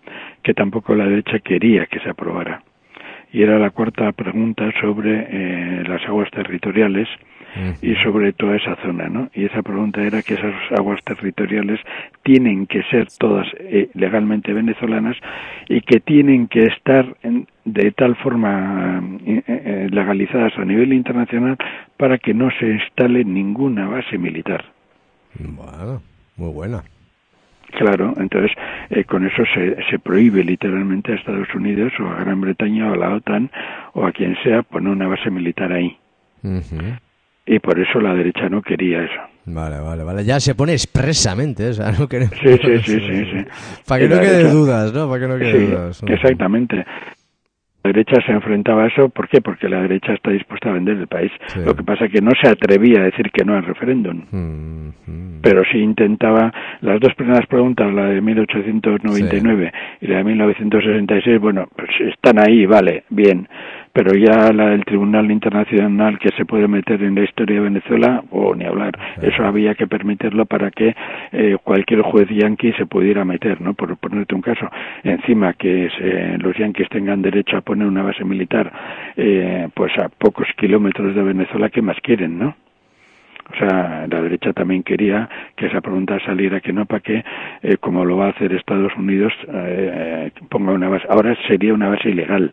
que tampoco la derecha quería que se aprobara. Y era la cuarta pregunta sobre eh, las aguas territoriales y sobre toda esa zona, ¿no? Y esa pregunta era que esas aguas territoriales tienen que ser todas eh, legalmente venezolanas y que tienen que estar en- de tal forma eh, eh, legalizadas a nivel internacional para que no se instale ninguna base militar. Bueno, muy buena. Claro, entonces eh, con eso se, se prohíbe literalmente a Estados Unidos o a Gran Bretaña o a la OTAN o a quien sea poner una base militar ahí. Y por eso la derecha no quería eso. Vale, vale, vale. Ya se pone expresamente, o sea, no queremos... Sí, sí, sí, sí, sí. Para que no quede dudas, ¿no? Para que no quede Sí, dudas. exactamente. Derecha se enfrentaba a eso, ¿por qué? Porque la derecha está dispuesta a vender el país. Sí. Lo que pasa es que no se atrevía a decir que no al referéndum. Mm, mm. Pero sí intentaba, las dos primeras preguntas, la de 1899 y la de 1966, bueno, pues están ahí, vale, bien. Pero ya la del Tribunal Internacional que se puede meter en la historia de Venezuela, o ni hablar, eso había que permitirlo para que eh, cualquier juez yanqui se pudiera meter, ¿no? Por ponerte un caso. Encima que se- los yanquis tengan derecho a poner una base militar, eh, pues a pocos kilómetros de Venezuela, ¿qué más quieren, no? La derecha también quería que esa pregunta saliera que no para que, eh, como lo va a hacer Estados Unidos, eh, ponga una base. Ahora sería una base ilegal.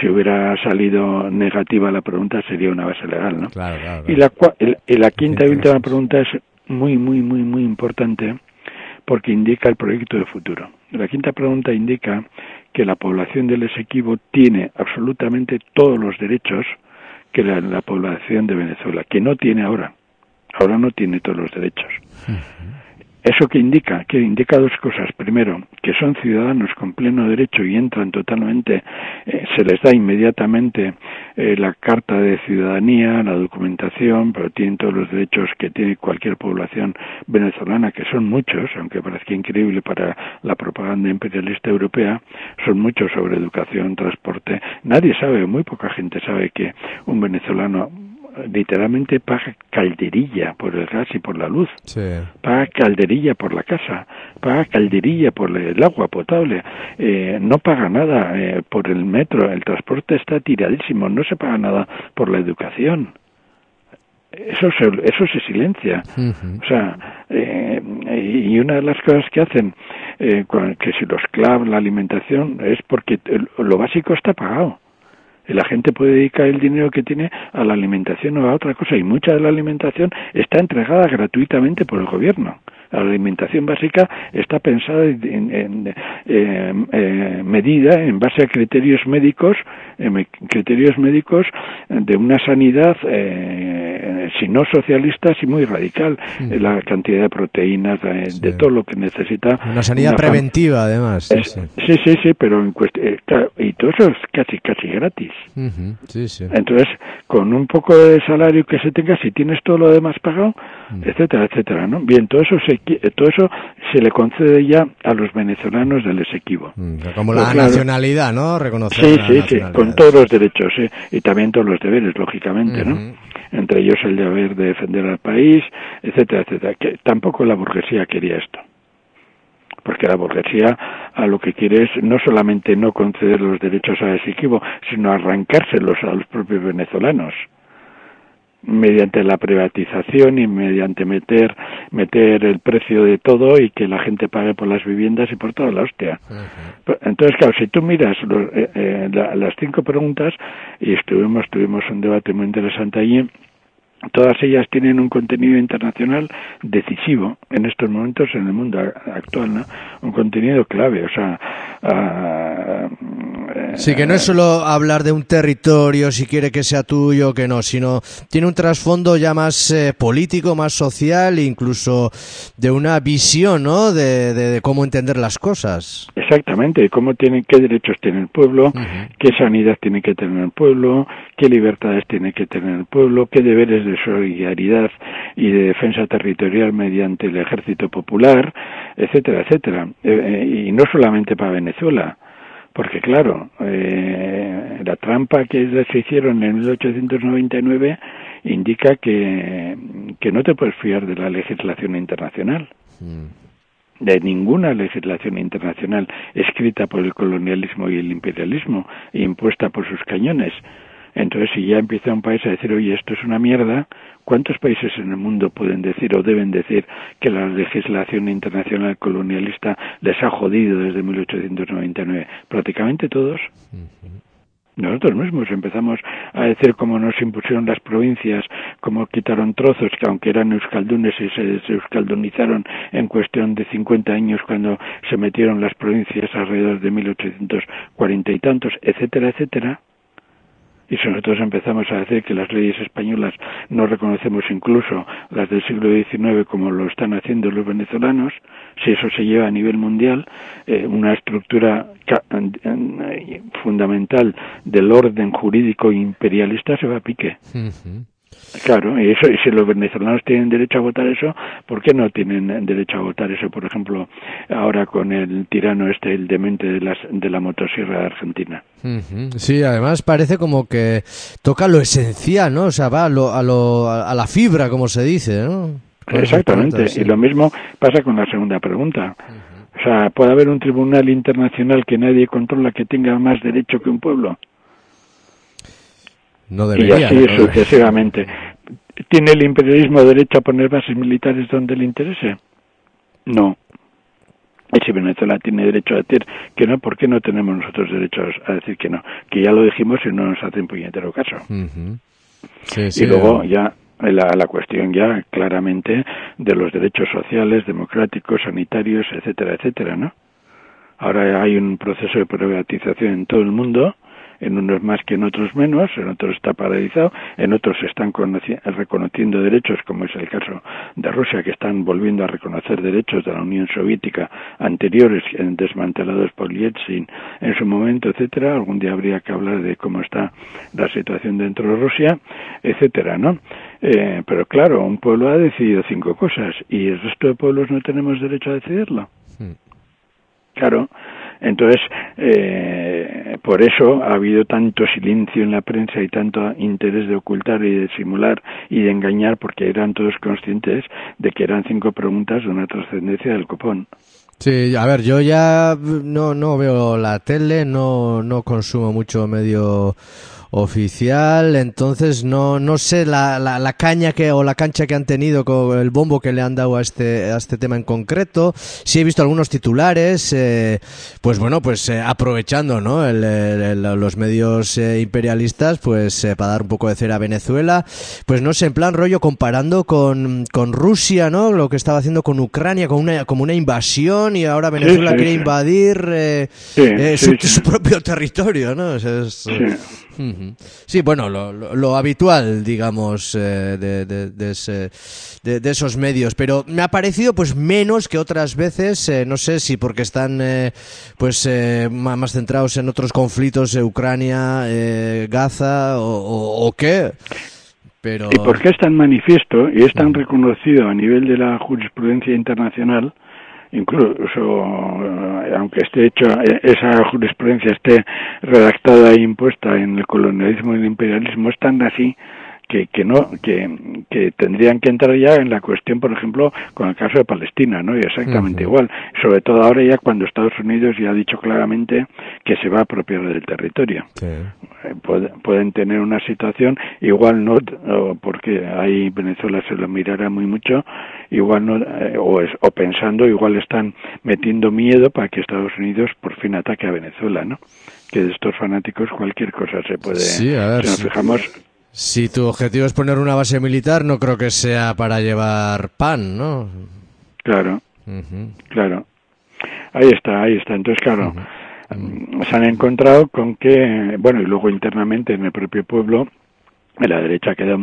Si hubiera salido negativa la pregunta, sería una base legal, ¿no? Claro, claro. Y la, y la- quinta y última pregunta es muy, muy, muy, muy importante porque indica el proyecto de futuro. La quinta pregunta indica que la población del Esequibo tiene absolutamente todos los derechos que la, la población de Venezuela, que no tiene ahora. Ahora no tiene todos los derechos. ¿Eso qué indica? Que indica dos cosas. Primero, que son ciudadanos con pleno derecho y entran totalmente, eh, se les da inmediatamente eh, la carta de ciudadanía, la documentación, pero tienen todos los derechos que tiene cualquier población venezolana, que son muchos, aunque parezca increíble para la propaganda imperialista europea, son muchos sobre educación, transporte. Nadie sabe, muy poca gente sabe que un venezolano literalmente paga calderilla por el gas y por la luz Sí. paga calderilla por la casa, paga calderilla por el agua potable, eh, no paga nada eh, por el metro, el transporte está tiradísimo, no se paga nada por la educación. Eso se, eso se silencia. O sea, eh, y una de las cosas que hacen, eh, con- que si los clavan la alimentación, es porque lo básico está pagado. La gente puede dedicar el dinero que tiene a la alimentación o a otra cosa. Y mucha de la alimentación está entregada gratuitamente por el gobierno. La alimentación básica está pensada en, en- eh, eh, medida en base a criterios médicos, eh, me- criterios médicos de una sanidad, eh, si no socialista, si muy radical. Eh, La cantidad de proteínas, de, de todo lo que necesita. Una sanidad una preventiva, además. Sí, es- sí. sí, sí, sí, pero en eh, claro, y todo eso es casi, casi gratis. Sí. Entonces, con un poco de salario que se tenga, si tienes todo lo demás pagado, etcétera, etcétera, ¿no? Bien, todo eso se todo eso se le concede ya a los venezolanos del Esequibo. Mm, Como Pues la claro. nacionalidad, ¿no? Reconocer Sí, la sí, sí, con todos los derechos, sí, y también todos los deberes, lógicamente, ¿no? Entre ellos el deber de defender al país, etcétera, etcétera. Que tampoco la burguesía quería esto. Porque la burguesía a lo que quiere es no solamente no conceder los derechos a Esequibo, sino arrancárselos a los propios venezolanos mediante la privatización y mediante meter meter el precio de todo y que la gente pague por las viviendas y por toda la hostia. Entonces, claro, si tú miras los- eh, eh, la- las cinco preguntas, y estuvimos, tuvimos un debate muy interesante allí, todas ellas tienen un contenido internacional decisivo en estos momentos en el mundo actual, ¿no? Un contenido clave, o sea... eh, Sí, que no es solo hablar de un territorio, si quiere que sea tuyo o que no, sino tiene un trasfondo ya más eh, político, más social, incluso de una visión, ¿no? De, de- de cómo entender las cosas. Exactamente, cómo tienen, qué derechos tiene el pueblo, qué sanidad tiene que tener el pueblo, qué libertades tiene que tener el pueblo, qué deberes de solidaridad y de defensa territorial mediante el ejército popular, etcétera, etcétera. Eh, eh, y no solamente para Venezuela, porque claro, eh, la trampa que se hicieron en 1899 indica que, que no te puedes fiar de la legislación internacional de ninguna legislación internacional escrita por el colonialismo y el imperialismo e impuesta por sus cañones. Entonces, si ya empieza un país a decir, oye, esto es una mierda, ¿cuántos países en el mundo pueden decir o deben decir que la legislación internacional colonialista les ha jodido desde 1899? Prácticamente todos. Nosotros mismos empezamos a decir cómo nos impusieron las provincias, cómo quitaron trozos que aunque eran euskaldunes y se, se euskaldunizaron en cuestión de 50 años cuando se metieron las provincias alrededor de 1840 y tantos, etcétera, etcétera. Y si nosotros empezamos a decir que las leyes españolas no reconocemos incluso las del siglo XIX como lo están haciendo los venezolanos, si eso se lleva a nivel mundial, eh, una estructura fundamental del orden jurídico imperialista se va a pique. Claro, y eso, y si los venezolanos tienen derecho a votar eso, ¿por qué no tienen derecho a votar eso, por ejemplo, ahora con el tirano este, el demente de, las, de la motosierra de Argentina? Sí, además parece como que toca lo esencial, ¿no? O sea, va a, lo, a, lo, a la fibra, como se dice, ¿no? Con esas Exactamente, sí. y lo mismo pasa con la segunda pregunta. O sea, ¿puede haber un tribunal internacional que nadie controla que tenga más derecho que un pueblo? No y así ¿no? sucesivamente. ¿Tiene el imperialismo derecho a poner bases militares donde le interese? No. Y si Venezuela tiene derecho a decir que no, ¿por qué no tenemos nosotros derecho a decir que no? Que ya lo dijimos y no nos hacen puñetero caso. Sí, sí, y luego ya la, la cuestión ya claramente de los derechos sociales, democráticos, sanitarios, etcétera, etcétera, ¿no? Ahora hay un proceso de privatización en todo el mundo, en unos más que en otros menos, en otros está paralizado, en otros se están conoci- reconociendo derechos, como es el caso de Rusia, que están volviendo a reconocer derechos de la Unión Soviética anteriores, desmantelados por Yeltsin en su momento, etcétera. Algún día habría que hablar de cómo está la situación dentro de Rusia, etcétera, ¿no? Eh, pero claro, un pueblo ha decidido cinco cosas y el resto de pueblos no tenemos derecho a decidirlo. Hmm. Claro. Entonces, eh, por eso ha habido tanto silencio en la prensa y tanto interés de ocultar y de simular y de engañar porque eran todos conscientes de que eran cinco preguntas de una trascendencia del copón. Sí, a ver, yo ya no, no veo la tele, no, no consumo mucho medio oficial, entonces no, no sé la, la, la caña que o la cancha que han tenido con el bombo que le han dado a este, a este tema en concreto. Sí he visto algunos titulares, eh, pues bueno, pues eh, aprovechando, ¿no? El, los medios eh, imperialistas, pues eh, para dar un poco de cera a Venezuela, pues no sé, en plan rollo comparando con, con Rusia, ¿no? Lo que estaba haciendo con Ucrania, con una, como una invasión y ahora Venezuela sí, quiere sí. invadir eh, su, su propio territorio, ¿no? Es-. Sí, bueno, lo, lo- lo habitual, digamos, eh, de, de- de ese- de- esos medios, pero me ha parecido pues menos que otras veces, eh, no sé si porque están eh, pues eh, más centrados en otros conflictos, Ucrania, eh, Gaza o, o- o qué, pero... ¿Y por qué es tan manifiesto y es tan reconocido a nivel de la jurisprudencia internacional? Incluso, eh, aunque esté hecho, eh, esa jurisprudencia esté redactada e impuesta en el colonialismo y el imperialismo, es tan así que, que no que, que tendrían que entrar ya en la cuestión por ejemplo con el caso de Palestina no y exactamente igual. Sobre todo ahora ya cuando Estados Unidos ya ha dicho claramente que se va a apropiar del territorio. Sí. eh, puede- pueden tener una situación igual no porque ahí Venezuela se lo mirará muy mucho igual no eh, o, es- o pensando igual están metiendo miedo para que Estados Unidos por fin ataque a Venezuela no que de estos fanáticos cualquier cosa se puede Sí, a ver, si nos fijamos Si tu objetivo es poner una base militar, no creo que sea para llevar pan, ¿no? claro. Claro. Ahí está ahí está. Entonces claro se han encontrado con que bueno y luego internamente en el propio pueblo la derecha queda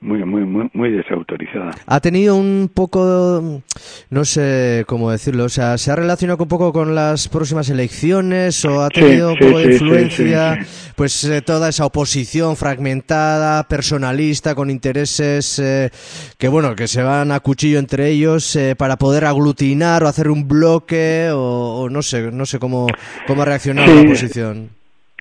muy muy muy muy desautorizada. Ha tenido un poco, no sé cómo decirlo, o sea, ¿se ha relacionado un poco con las próximas elecciones o ha Sí, tenido un poco de sí, influencia, sí, pues eh, toda esa oposición fragmentada, personalista, con intereses eh, que, bueno, que se van a cuchillo entre ellos eh, para poder aglutinar o hacer un bloque o, o no sé, no sé cómo, cómo ha reaccionado la oposición?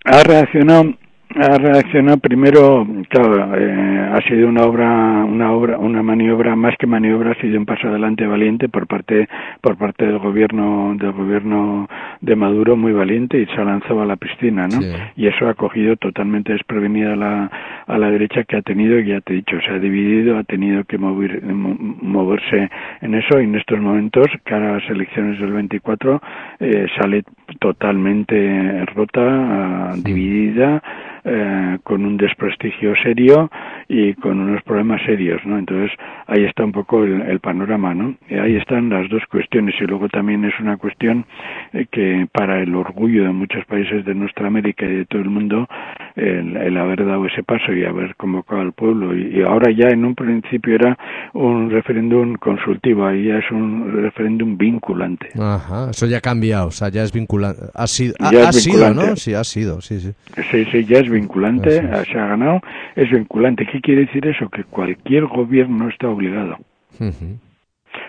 ha reaccionado ha reaccionado primero claro eh, ha sido una obra una obra una maniobra más que maniobra ha sido un paso adelante valiente por parte por parte del gobierno del gobierno de Maduro muy valiente y se ha lanzado a la piscina no Sí. y eso ha cogido totalmente desprevenida la a la derecha que ha tenido ya te he dicho se ha dividido ha tenido que mover, mo- moverse en eso y en estos momentos cara a las elecciones del 24 eh, sale totalmente rota ah, dividida eh, con un desprestigio serio y con unos problemas serios, ¿no? Entonces ahí está un poco el, el panorama, ¿no? Y ahí están las dos cuestiones y luego también es una cuestión eh, que para el orgullo de muchos países de nuestra América y de todo el mundo el, el haber dado ese paso haber convocado al pueblo y, y ahora ya en un principio era un referéndum consultivo, ahí ya es un referéndum vinculante. Ajá, eso ya ha cambiado, o sea, ya es vinculante. Ha sido, ha, ha sido. ¿no? Sí, ha sido, sí, sí. Sí, sí, ya es vinculante, es. se ha ganado, es vinculante. ¿Qué quiere decir eso? Que cualquier gobierno está obligado. Ujú,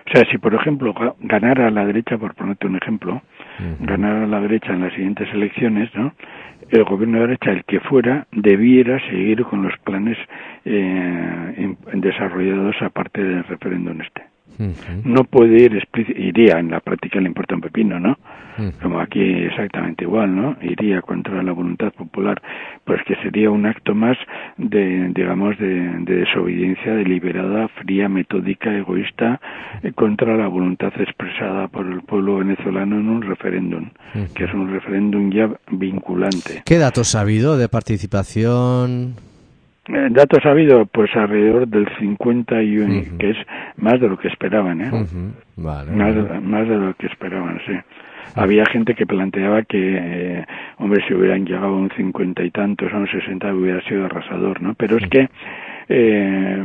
O sea, si por ejemplo ga- ganara la derecha, por ponerte un ejemplo, ganara la derecha en las siguientes elecciones, ¿no? El gobierno de derecha, el que fuera, debiera seguir con los planes eh, desarrollados aparte del referéndum este. No puede ir, iría, en la práctica le importa un pepino, ¿no? como aquí exactamente igual, ¿no? Iría contra la voluntad popular, pues que sería un acto más de, digamos, de, de desobediencia deliberada, fría, metódica, egoísta, eh, contra la voluntad expresada por el pueblo venezolano en un referéndum, que es un referéndum ya vinculante. ¿Qué datos ha habido de participación? Eh, datos ha habido, pues alrededor del 51, Ujú. que es más de lo que esperaban, ¿eh? Vale. Más, vale. más de lo que esperaban, sí. Había gente que planteaba que, eh, hombre, si hubieran llegado a un cincuenta y tantos, a un sesenta, hubiera sido arrasador, ¿no? Pero es que eh,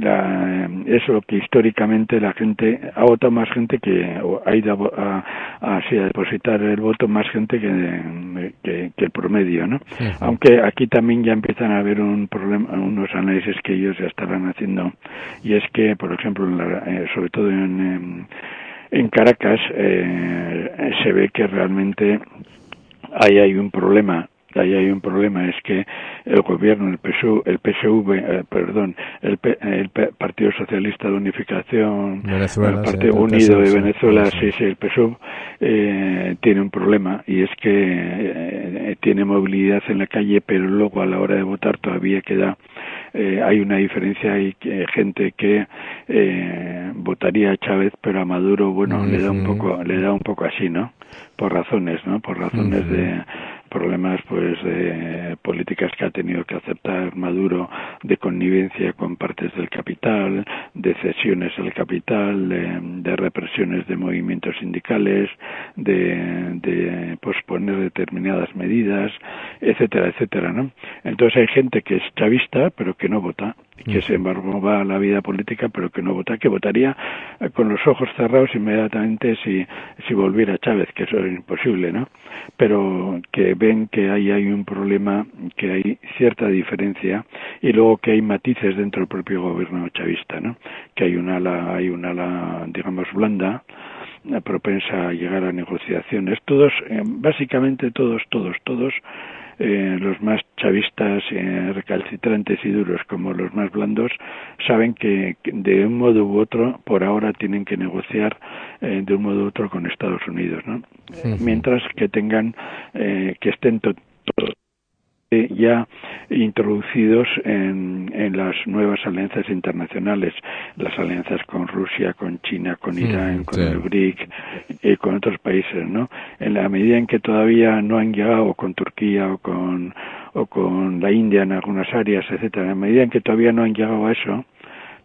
la, es lo que históricamente la gente ha votado más gente que o ha ido a, a, a, sí, a depositar el voto más gente que, que, que el promedio, ¿no? Aunque aquí también ya empiezan a haber un problema, unos análisis que ellos ya estarán haciendo. Y es que, por ejemplo, en la- eh, sobre todo en, em, en Caracas eh, se ve que realmente ahí hay un problema ahí hay un problema es que el gobierno el PSU, el PSV eh, perdón el, P- el P- Partido Socialista de Unificación Venezuela, el sí, Partido el Unido de Venezuela sí. sí. el PSUV eh, tiene un problema y es que eh, tiene movilidad en la calle pero luego a la hora de votar todavía queda eh, hay una diferencia hay que- gente que eh, votaría a Chávez pero a Maduro bueno le da un poco le da un poco así no por razones no por razones de problemas pues de políticas que ha tenido que aceptar Maduro de connivencia con partes del capital de cesiones al capital de, de represiones de movimientos sindicales de, de posponer determinadas medidas etcétera etcétera no entonces hay gente que es chavista pero que no vota que sin embargo va a la vida política pero que no vota que votaría con los ojos cerrados inmediatamente si si volviera Chávez que eso es imposible no pero que ven que ahí hay un problema que hay cierta diferencia y luego que hay matices dentro del propio gobierno chavista no que hay una ala hay una ala digamos blanda eh, propensa a llegar a negociaciones. Todos eh, básicamente todos todos todos eh, los más chavistas eh, recalcitrantes y duros como los más blandos saben que, de un modo u otro por ahora tienen que negociar eh, de un modo u otro con Estados Unidos ¿no? Mientras que tengan eh, que estén to- to- eh, ya introducidos en, en las nuevas alianzas internacionales, las alianzas con Rusia, con China, con Irán, con sí. el BRIC y con otros países, ¿no? En la medida en que todavía no han llegado con Turquía o con o con la India en algunas áreas, etcétera, en la medida en que todavía no han llegado a eso,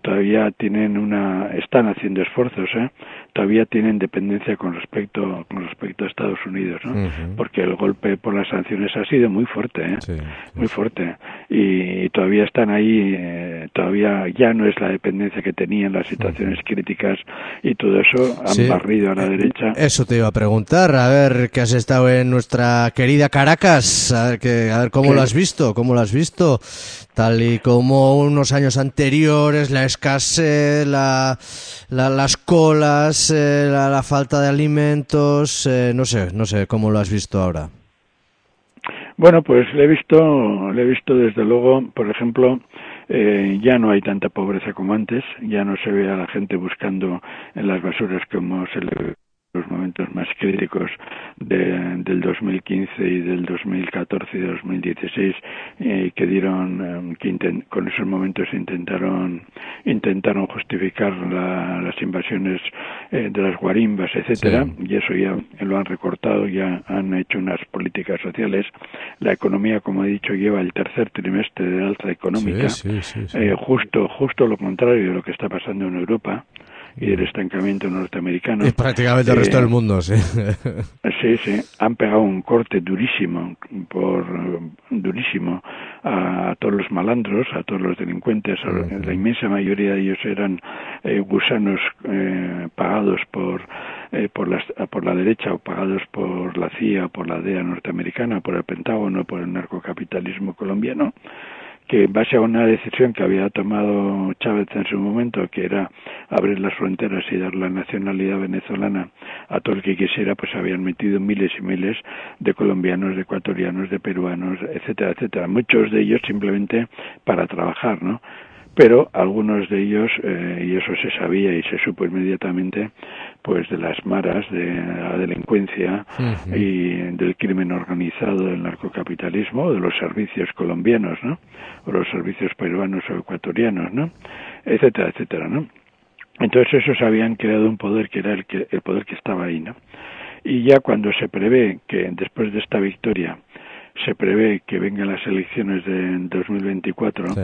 todavía tienen una están haciendo esfuerzos ¿eh? Todavía tienen dependencia con respecto con respecto a Estados Unidos ¿no? Porque el golpe por las sanciones ha sido muy fuerte ¿eh? Sí, muy fuerte y, todavía están ahí eh, todavía ya no es la dependencia que tenían las situaciones críticas y todo eso han Sí. barrido a la derecha Eso te iba a preguntar, a ver que has estado en nuestra querida Caracas, a ver, que, a ver cómo lo has visto, cómo lo has visto, tal y como unos años anteriores, la escasez, la, la- las colas, eh, la, falta de alimentos, eh, no sé, no sé cómo lo has visto ahora. Bueno, pues le he visto, le he visto desde luego, por ejemplo, eh, ya no hay tanta pobreza como antes, ya no se ve a la gente buscando en las basuras como se le los momentos más críticos de, del 2015 y del 2014 y 2016 eh, que dieron eh, que inten, con esos momentos intentaron intentaron justificar la, las invasiones eh, de las guarimbas etcétera Sí. y eso ya lo han recortado ya han hecho unas políticas sociales. La economía como he dicho lleva el tercer trimestre de alza económica Sí, sí, eh, justo justo lo contrario de lo que está pasando en Europa y del estancamiento norteamericano. Y prácticamente el resto Eh, del mundo, sí. Sí, sí, han pegado un corte durísimo, por durísimo a, todos los malandros, a todos los delincuentes. La inmensa mayoría de ellos eran eh, gusanos eh, pagados por eh, por, las, por la derecha o pagados por la CIA, por la DEA norteamericana, por el Pentágono, por el narcocapitalismo colombiano que en base a una decisión que había tomado Chávez en su momento, que era abrir las fronteras y dar la nacionalidad venezolana a todo el que quisiera, pues habían metido miles y miles de colombianos, de ecuatorianos, de peruanos, etcétera, etcétera. Muchos de ellos simplemente para trabajar, ¿no? Pero algunos de ellos, eh, y eso se sabía y se supo inmediatamente, pues de las maras, de la delincuencia y del crimen organizado, del narcocapitalismo, de los servicios colombianos, ¿no? O los servicios peruanos o ecuatorianos, ¿no? Etcétera, etcétera, ¿no? Entonces esos habían creado un poder que era el, que, el poder que estaba ahí, ¿no? Y ya cuando se prevé que después de esta victoria se prevé que vengan las elecciones de 2024 Sí.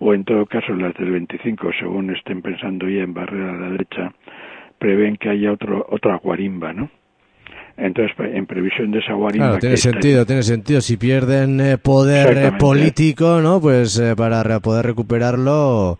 O en todo caso las del 25 según estén pensando ya en barrer a la derecha prevén que haya otro otra guarimba no entonces en previsión de esa guarimba Claro, tiene está- sentido, tiene sentido. Si pierden eh, poder eh, político, ¿no? Pues eh, para poder recuperarlo.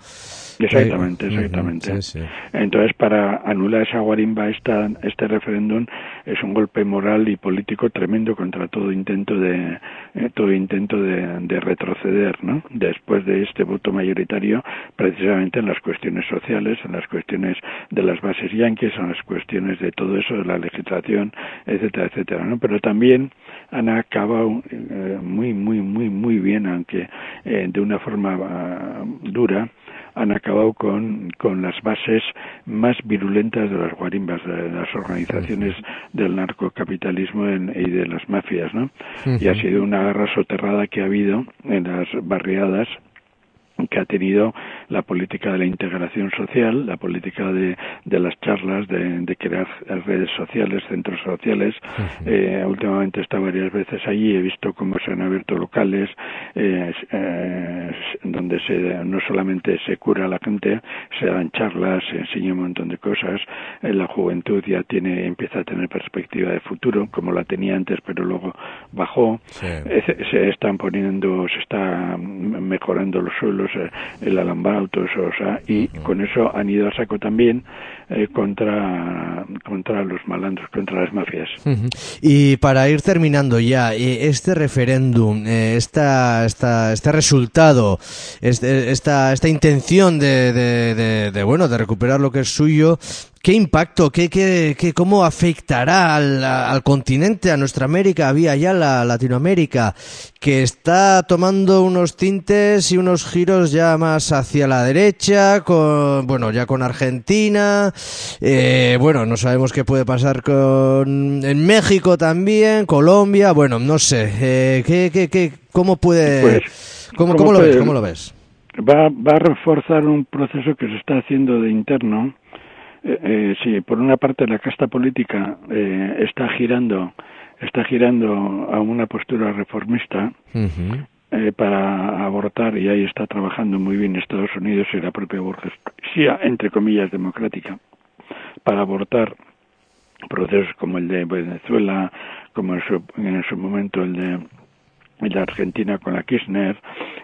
Exactamente, exactamente. sí, sí. Entonces, para anular esa guarimba, esta, este referéndum es un golpe moral y político tremendo contra todo intento de eh, todo intento de, de retroceder, ¿no? Después de este voto mayoritario, precisamente en las cuestiones sociales, en las cuestiones de las bases yanquis, en las cuestiones de todo eso, de la legislación, etcétera, etcétera, ¿no? Pero también han acabado eh, muy, muy, muy, muy bien, aunque eh, de una forma ah, dura, han acabado con, con las bases más virulentas de las guarimbas, de las organizaciones del narcocapitalismo en- y de las mafias, ¿no? Y ha sido una guerra soterrada que ha habido en las barriadas que ha tenido la política de la integración social, la política de, de las charlas, de, de crear redes sociales, centros sociales. Eh, últimamente he estado varias veces allí, he visto cómo se han abierto locales eh, eh, donde se, no solamente se cura a la gente, se dan charlas, se enseña un montón de cosas. Eh, la juventud ya tiene, empieza a tener perspectiva de futuro, como la tenía antes, pero luego bajó. Sí. Eh, se- están poniendo, se está mm, mejorando los suelos, el alambrado, todo eso, o sea, y con eso han ido a saco también eh, contra, contra los malandros, contra las mafias. Y para ir terminando ya, eh, este referéndum, eh, esta, esta, este resultado, este- esta, esta intención de, de, de- de, bueno, de recuperar lo que es suyo, ¿qué impacto, qué, qué, qué- cómo afectará al, al continente, a nuestra América, vía ya la Latinoamérica, que está tomando unos tintes y unos giros ya más hacia la derecha, con, bueno, ya con Argentina, eh, bueno, no sabemos qué puede pasar con en México también, Colombia, bueno, no sé, eh, ¿qué, qué, qué, cómo puede, Pues, cómo, ¿cómo lo ves, cómo lo ves? Va, va a reforzar un proceso que se está haciendo de interno. Eh, eh, sí, por una parte la casta política eh, está girando, está girando a una postura reformista. Eh, para abortar y ahí está trabajando muy bien Estados Unidos y la propia burguesía, entre comillas, democrática, para abortar procesos como el de Venezuela, como en su, en su momento el de de Argentina con la Kirchner,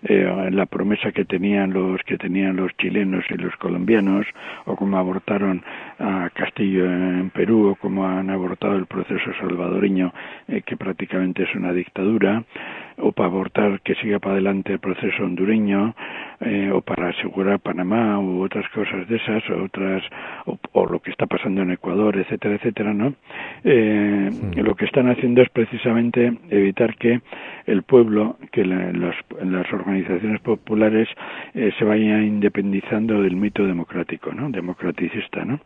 eh, la promesa que tenían los que tenían los chilenos y los colombianos, o como abortaron a Castillo en Perú, o como han abortado el proceso salvadoreño, eh, que prácticamente es una dictadura, o para abortar que siga para adelante el proceso hondureño, eh, o para asegurar Panamá, u otras cosas de esas, o otras, o, o lo que está pasando en Ecuador, etcétera, etcétera, ¿no? Eh, Lo que están haciendo es precisamente evitar que el pueblo, que la- las, las organizaciones populares eh, se vayan independizando del mito democrático, ¿no? Democraticista, ¿no?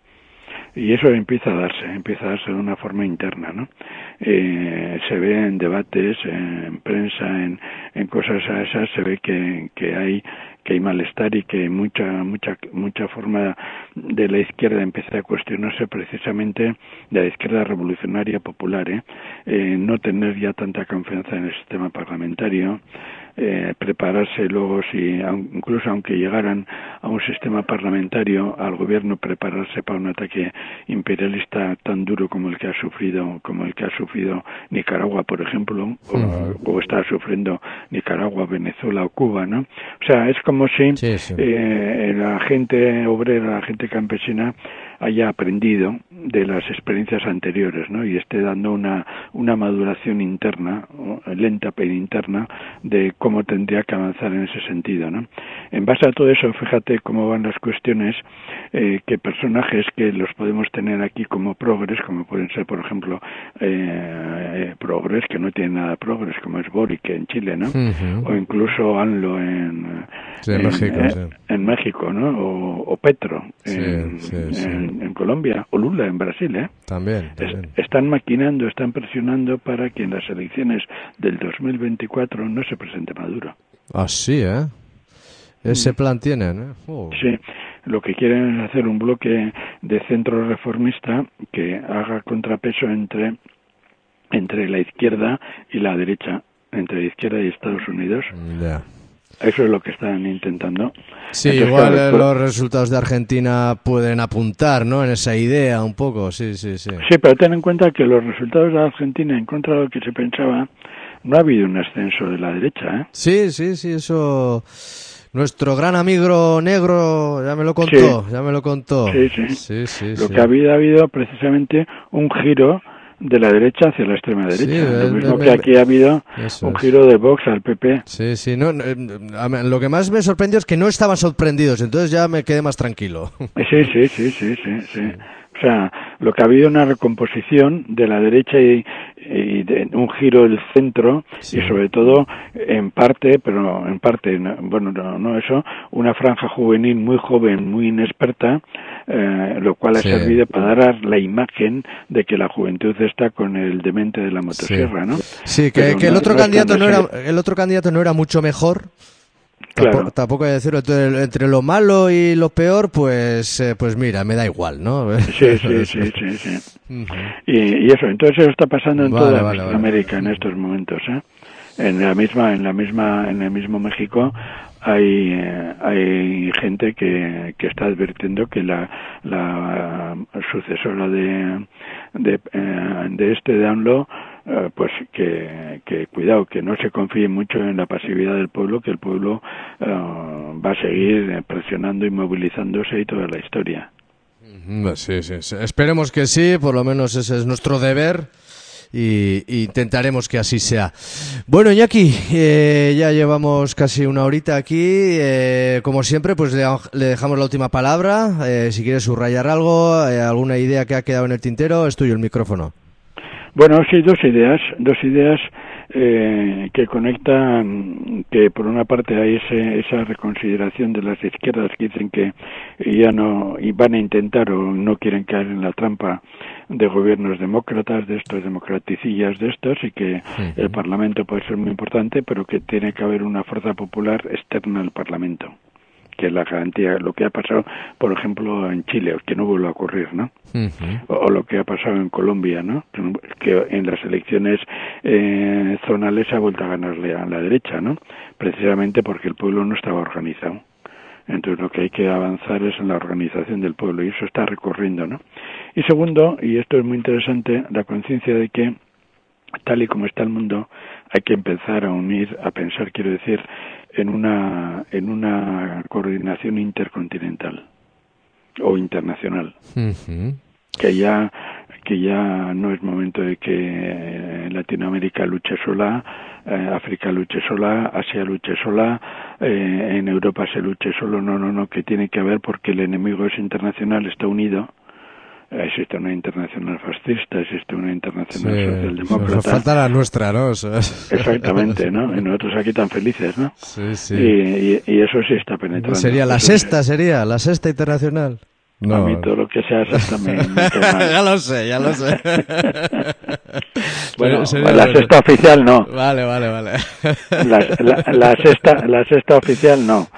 Y eso empieza a darse, empieza a darse de una forma interna, ¿no? Eh, se ve en debates, en prensa, en, en cosas a esas, se ve que, que hay que hay malestar y que mucha mucha mucha forma de la izquierda empieza a cuestionarse precisamente de la izquierda revolucionaria popular, ¿eh? Eh, no tener ya tanta confianza en el sistema parlamentario, eh, prepararse luego si incluso aunque llegaran a un sistema parlamentario al gobierno prepararse para un ataque imperialista tan duro como el que ha sufrido como el que ha sufrido Nicaragua por ejemplo o, o está sufriendo Nicaragua Venezuela o Cuba no o sea es como si Sí, sí. eh, la gente obrera la gente campesina haya aprendido de las experiencias anteriores ¿no? y esté dando una, una maduración interna, lenta pero interna, de cómo tendría que avanzar en ese sentido. ¿no? En base a todo eso, fíjate cómo van las cuestiones, eh, que personajes que los podemos tener aquí como progres, como pueden ser, por ejemplo, eh, eh, progres que no tienen nada progres, como es Boric en Chile, ¿no? O incluso ANLO en, Sí, en México, eh, sí. en México, ¿no? O, o Petro Sí, en, sí. En- en Colombia, o Lula en Brasil, ¿eh? También, Es- también. están maquinando, están presionando para que en las elecciones del 2024 no se presente Maduro. Ah, sí, ¿eh? Ese plan tienen, ¿eh? Oh. Mm. Sí, lo que quieren es hacer un bloque de centro reformista que haga contrapeso entre entre la izquierda y la derecha, entre la izquierda y Estados Unidos. Eso es lo que están intentando. Sí, Entonces, igual claro, eh, los resultados de Argentina pueden apuntar, ¿no? En esa idea un poco, sí, sí, sí. Sí, pero ten en cuenta que los resultados de Argentina, en contra de lo que se pensaba, no ha habido un ascenso de la derecha, ¿eh? Sí, sí, sí, eso... Nuestro gran amigo negro ya me lo contó, ya me lo contó. Sí, sí. Sí, sí, Lo que ha habido ha habido precisamente un giro de la derecha hacia la extrema derecha. Sí, lo mismo que aquí ha habido Eso un es. giro de Vox al PP. Sí, sí, no, eh, lo que más me sorprendió es que no estaban sorprendidos, entonces ya me quedé más tranquilo. Sí, sí, sí, sí, sí, sí. O sea, lo que ha habido una recomposición de la derecha y, y de un giro del centro Sí. y sobre todo en parte, pero en parte, no- bueno, no, no eso, una franja juvenil muy joven, muy inexperta, eh, lo cual ha servido para dar la imagen de que la juventud está con el demente de la motosierra, ¿no? Sí, que, que el otro candidato no era, el otro candidato no era mucho mejor. Claro. Tampoco, tampoco hay que decirlo. Entre, entre lo malo y lo peor, pues, eh, pues mira, me da igual, ¿no? Sí, sí, sí, sí. Y, y eso, entonces eso está pasando en Vale, toda vale, vale. América en estos momentos, ¿eh? En la misma, en la misma, en el mismo México hay eh, hay gente que, que está advirtiendo que la, la sucesora de de, eh, de este eh, pues que, cuidado que no se confíe mucho en la pasividad del pueblo que el pueblo eh, va a seguir eh, presionando y movilizándose y toda la historia Ujú, Sí, sí, sí. Esperemos que sí, por lo menos ese es nuestro deber. Y, intentaremos que así sea. Bueno, Iñaki, eh, ya llevamos casi una horita aquí. eh, como siempre, pues le, le dejamos la última palabra. eh, si quieres subrayar algo, eh, alguna idea que ha quedado en el tintero, es tuyo el micrófono. Bueno, sí, dos ideas, dos ideas eh, que conectan, que por una parte hay ese, esa reconsideración de las izquierdas que dicen que ya no y van a intentar o no quieren caer en la trampa de gobiernos demócratas, de estos democraticillas de estos y que el Parlamento puede ser muy importante, pero que tiene que haber una fuerza popular externa al Parlamento que es la garantía, lo que ha pasado, por ejemplo, en Chile, que no vuelva a ocurrir, ¿no? O, o lo que ha pasado en Colombia, ¿no? Que, no- que en las elecciones eh, zonales ha vuelto a ganarle a la derecha, ¿no? Precisamente porque el pueblo no estaba organizado. Entonces lo que hay que avanzar es en la organización del pueblo y eso está recorriendo, ¿no? Y segundo, y esto es muy interesante, la conciencia de que tal y como está el mundo, hay que empezar a unir, a pensar, quiero decir, en una en una coordinación intercontinental o internacional. Que ya que ya no es momento de que eh, Latinoamérica luche sola, eh, África luche sola, Asia luche sola, eh, en Europa se luche solo, no, no, no, que tiene que haber porque el enemigo es internacional, está unido. Existe una internacional fascista, existe una internacional Sí, socialdemócrata. falta la nuestra, ¿no? Exactamente, ¿no? Y nosotros aquí tan felices, ¿no? Sí, sí. Y, y- y eso sí está penetrando. Sería la sexta, sería la sexta internacional. A No. mí todo lo que sea ya lo sé, ya lo sé. Bueno, Sería- la sexta oficial no. Vale, vale, vale. La, la- la sexta, la sexta oficial no.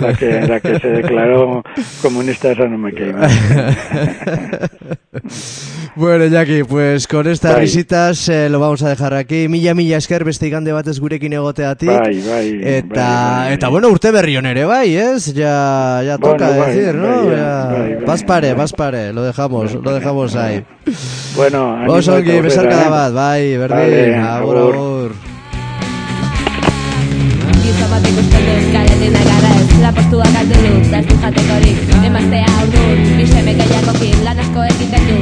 La que, la que se declaró comunista esa no me cae mal. bueno, Jackie, pues con estas Bai. risitas eh, lo vamos a dejar aquí. Mila mila esker beste igande batez gurekin egoteatik. Bai, bai, Eta, bai, bai. eta bueno, urte berri on ere bai, ez? Ya, ya Bueno, toca bai, decir, ¿no? bai, Ya, bai, bai, vas pare, vas pare, lo dejamos, lo dejamos ahí. Bueno, Oso ongi, besarkada aurrera, bat, bai, berdin, Vale, agur, agur. agur. Gizon bat ikusten dut karetin agarra ez Lapostuak aldu dut, ez du jatekorik Emaztea urdun, biseme gehiagokin Lan asko egiten du,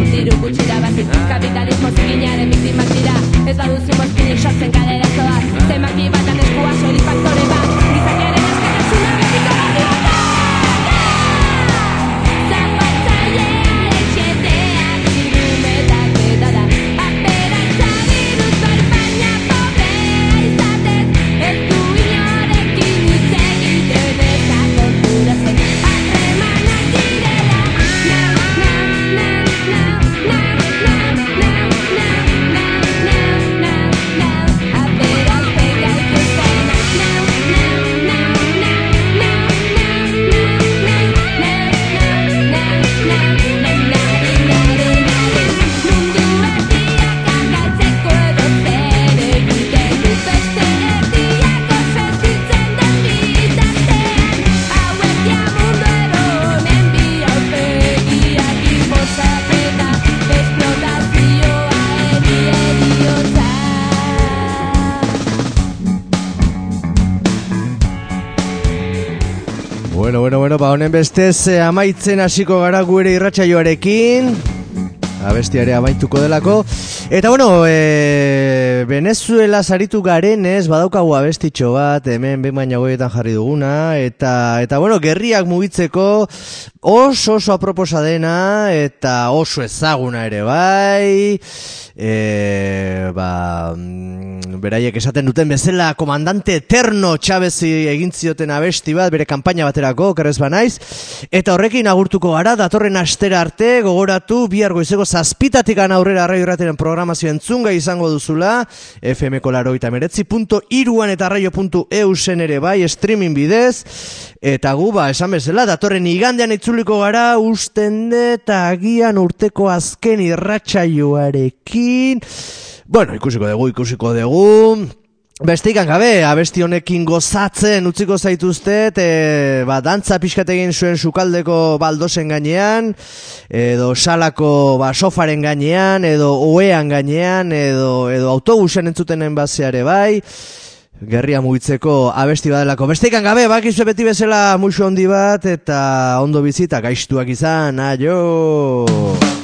ba honen bestez eh, amaitzen hasiko gara gure irratsaioarekin. Abestiare amaituko delako. Eta bueno, e, Venezuela saritu garenez badaukagu abestitxo bat, hemen behin baina goietan jarri duguna, eta, eta bueno, gerriak mugitzeko oso oso aproposa dena, eta oso ezaguna ere bai, e, ba, mm, beraiek esaten duten bezala komandante eterno Chavezi egin zioten abesti bat, bere kanpaina baterako, kerrez banaiz, eta horrekin agurtuko gara, datorren astera arte, gogoratu, bihar goizeko zazpitatik aurrera arraio irrateren programazio entzunga izango duzula, FMko laroita meretzi, punto iruan eta arraio.eu zen ere bai, streaming bidez, eta gu, ba, esan bezala, datorren igandean itzuliko gara, usten eta agian urteko azken irratsaioarekin, bueno, ikusiko dugu, ikusiko dugu, Bestikan gabe, abesti honekin gozatzen utziko zaituztet, e, ba, dantza pixkat egin zuen sukaldeko baldosen gainean, edo salako ba, sofaren gainean, edo oean gainean, edo, edo autobusen entzutenen baseare bai, gerria mugitzeko abesti badelako. Bestikan gabe, bakizu beti bezala musu handi bat, eta ondo bizita gaiztuak izan, aio!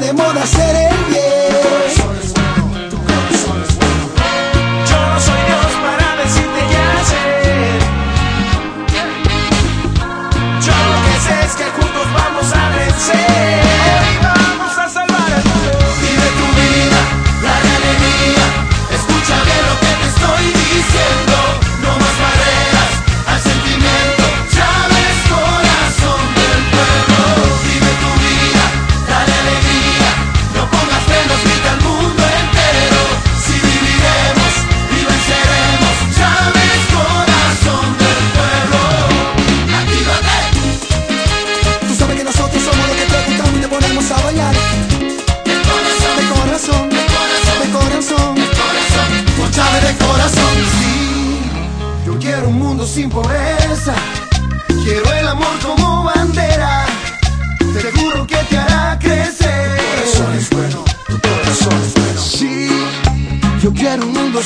De moda hacer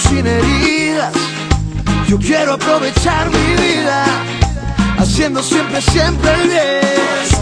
sin heridas. Yo quiero aprovechar mi vida. Haciendo siempre, siempre bien.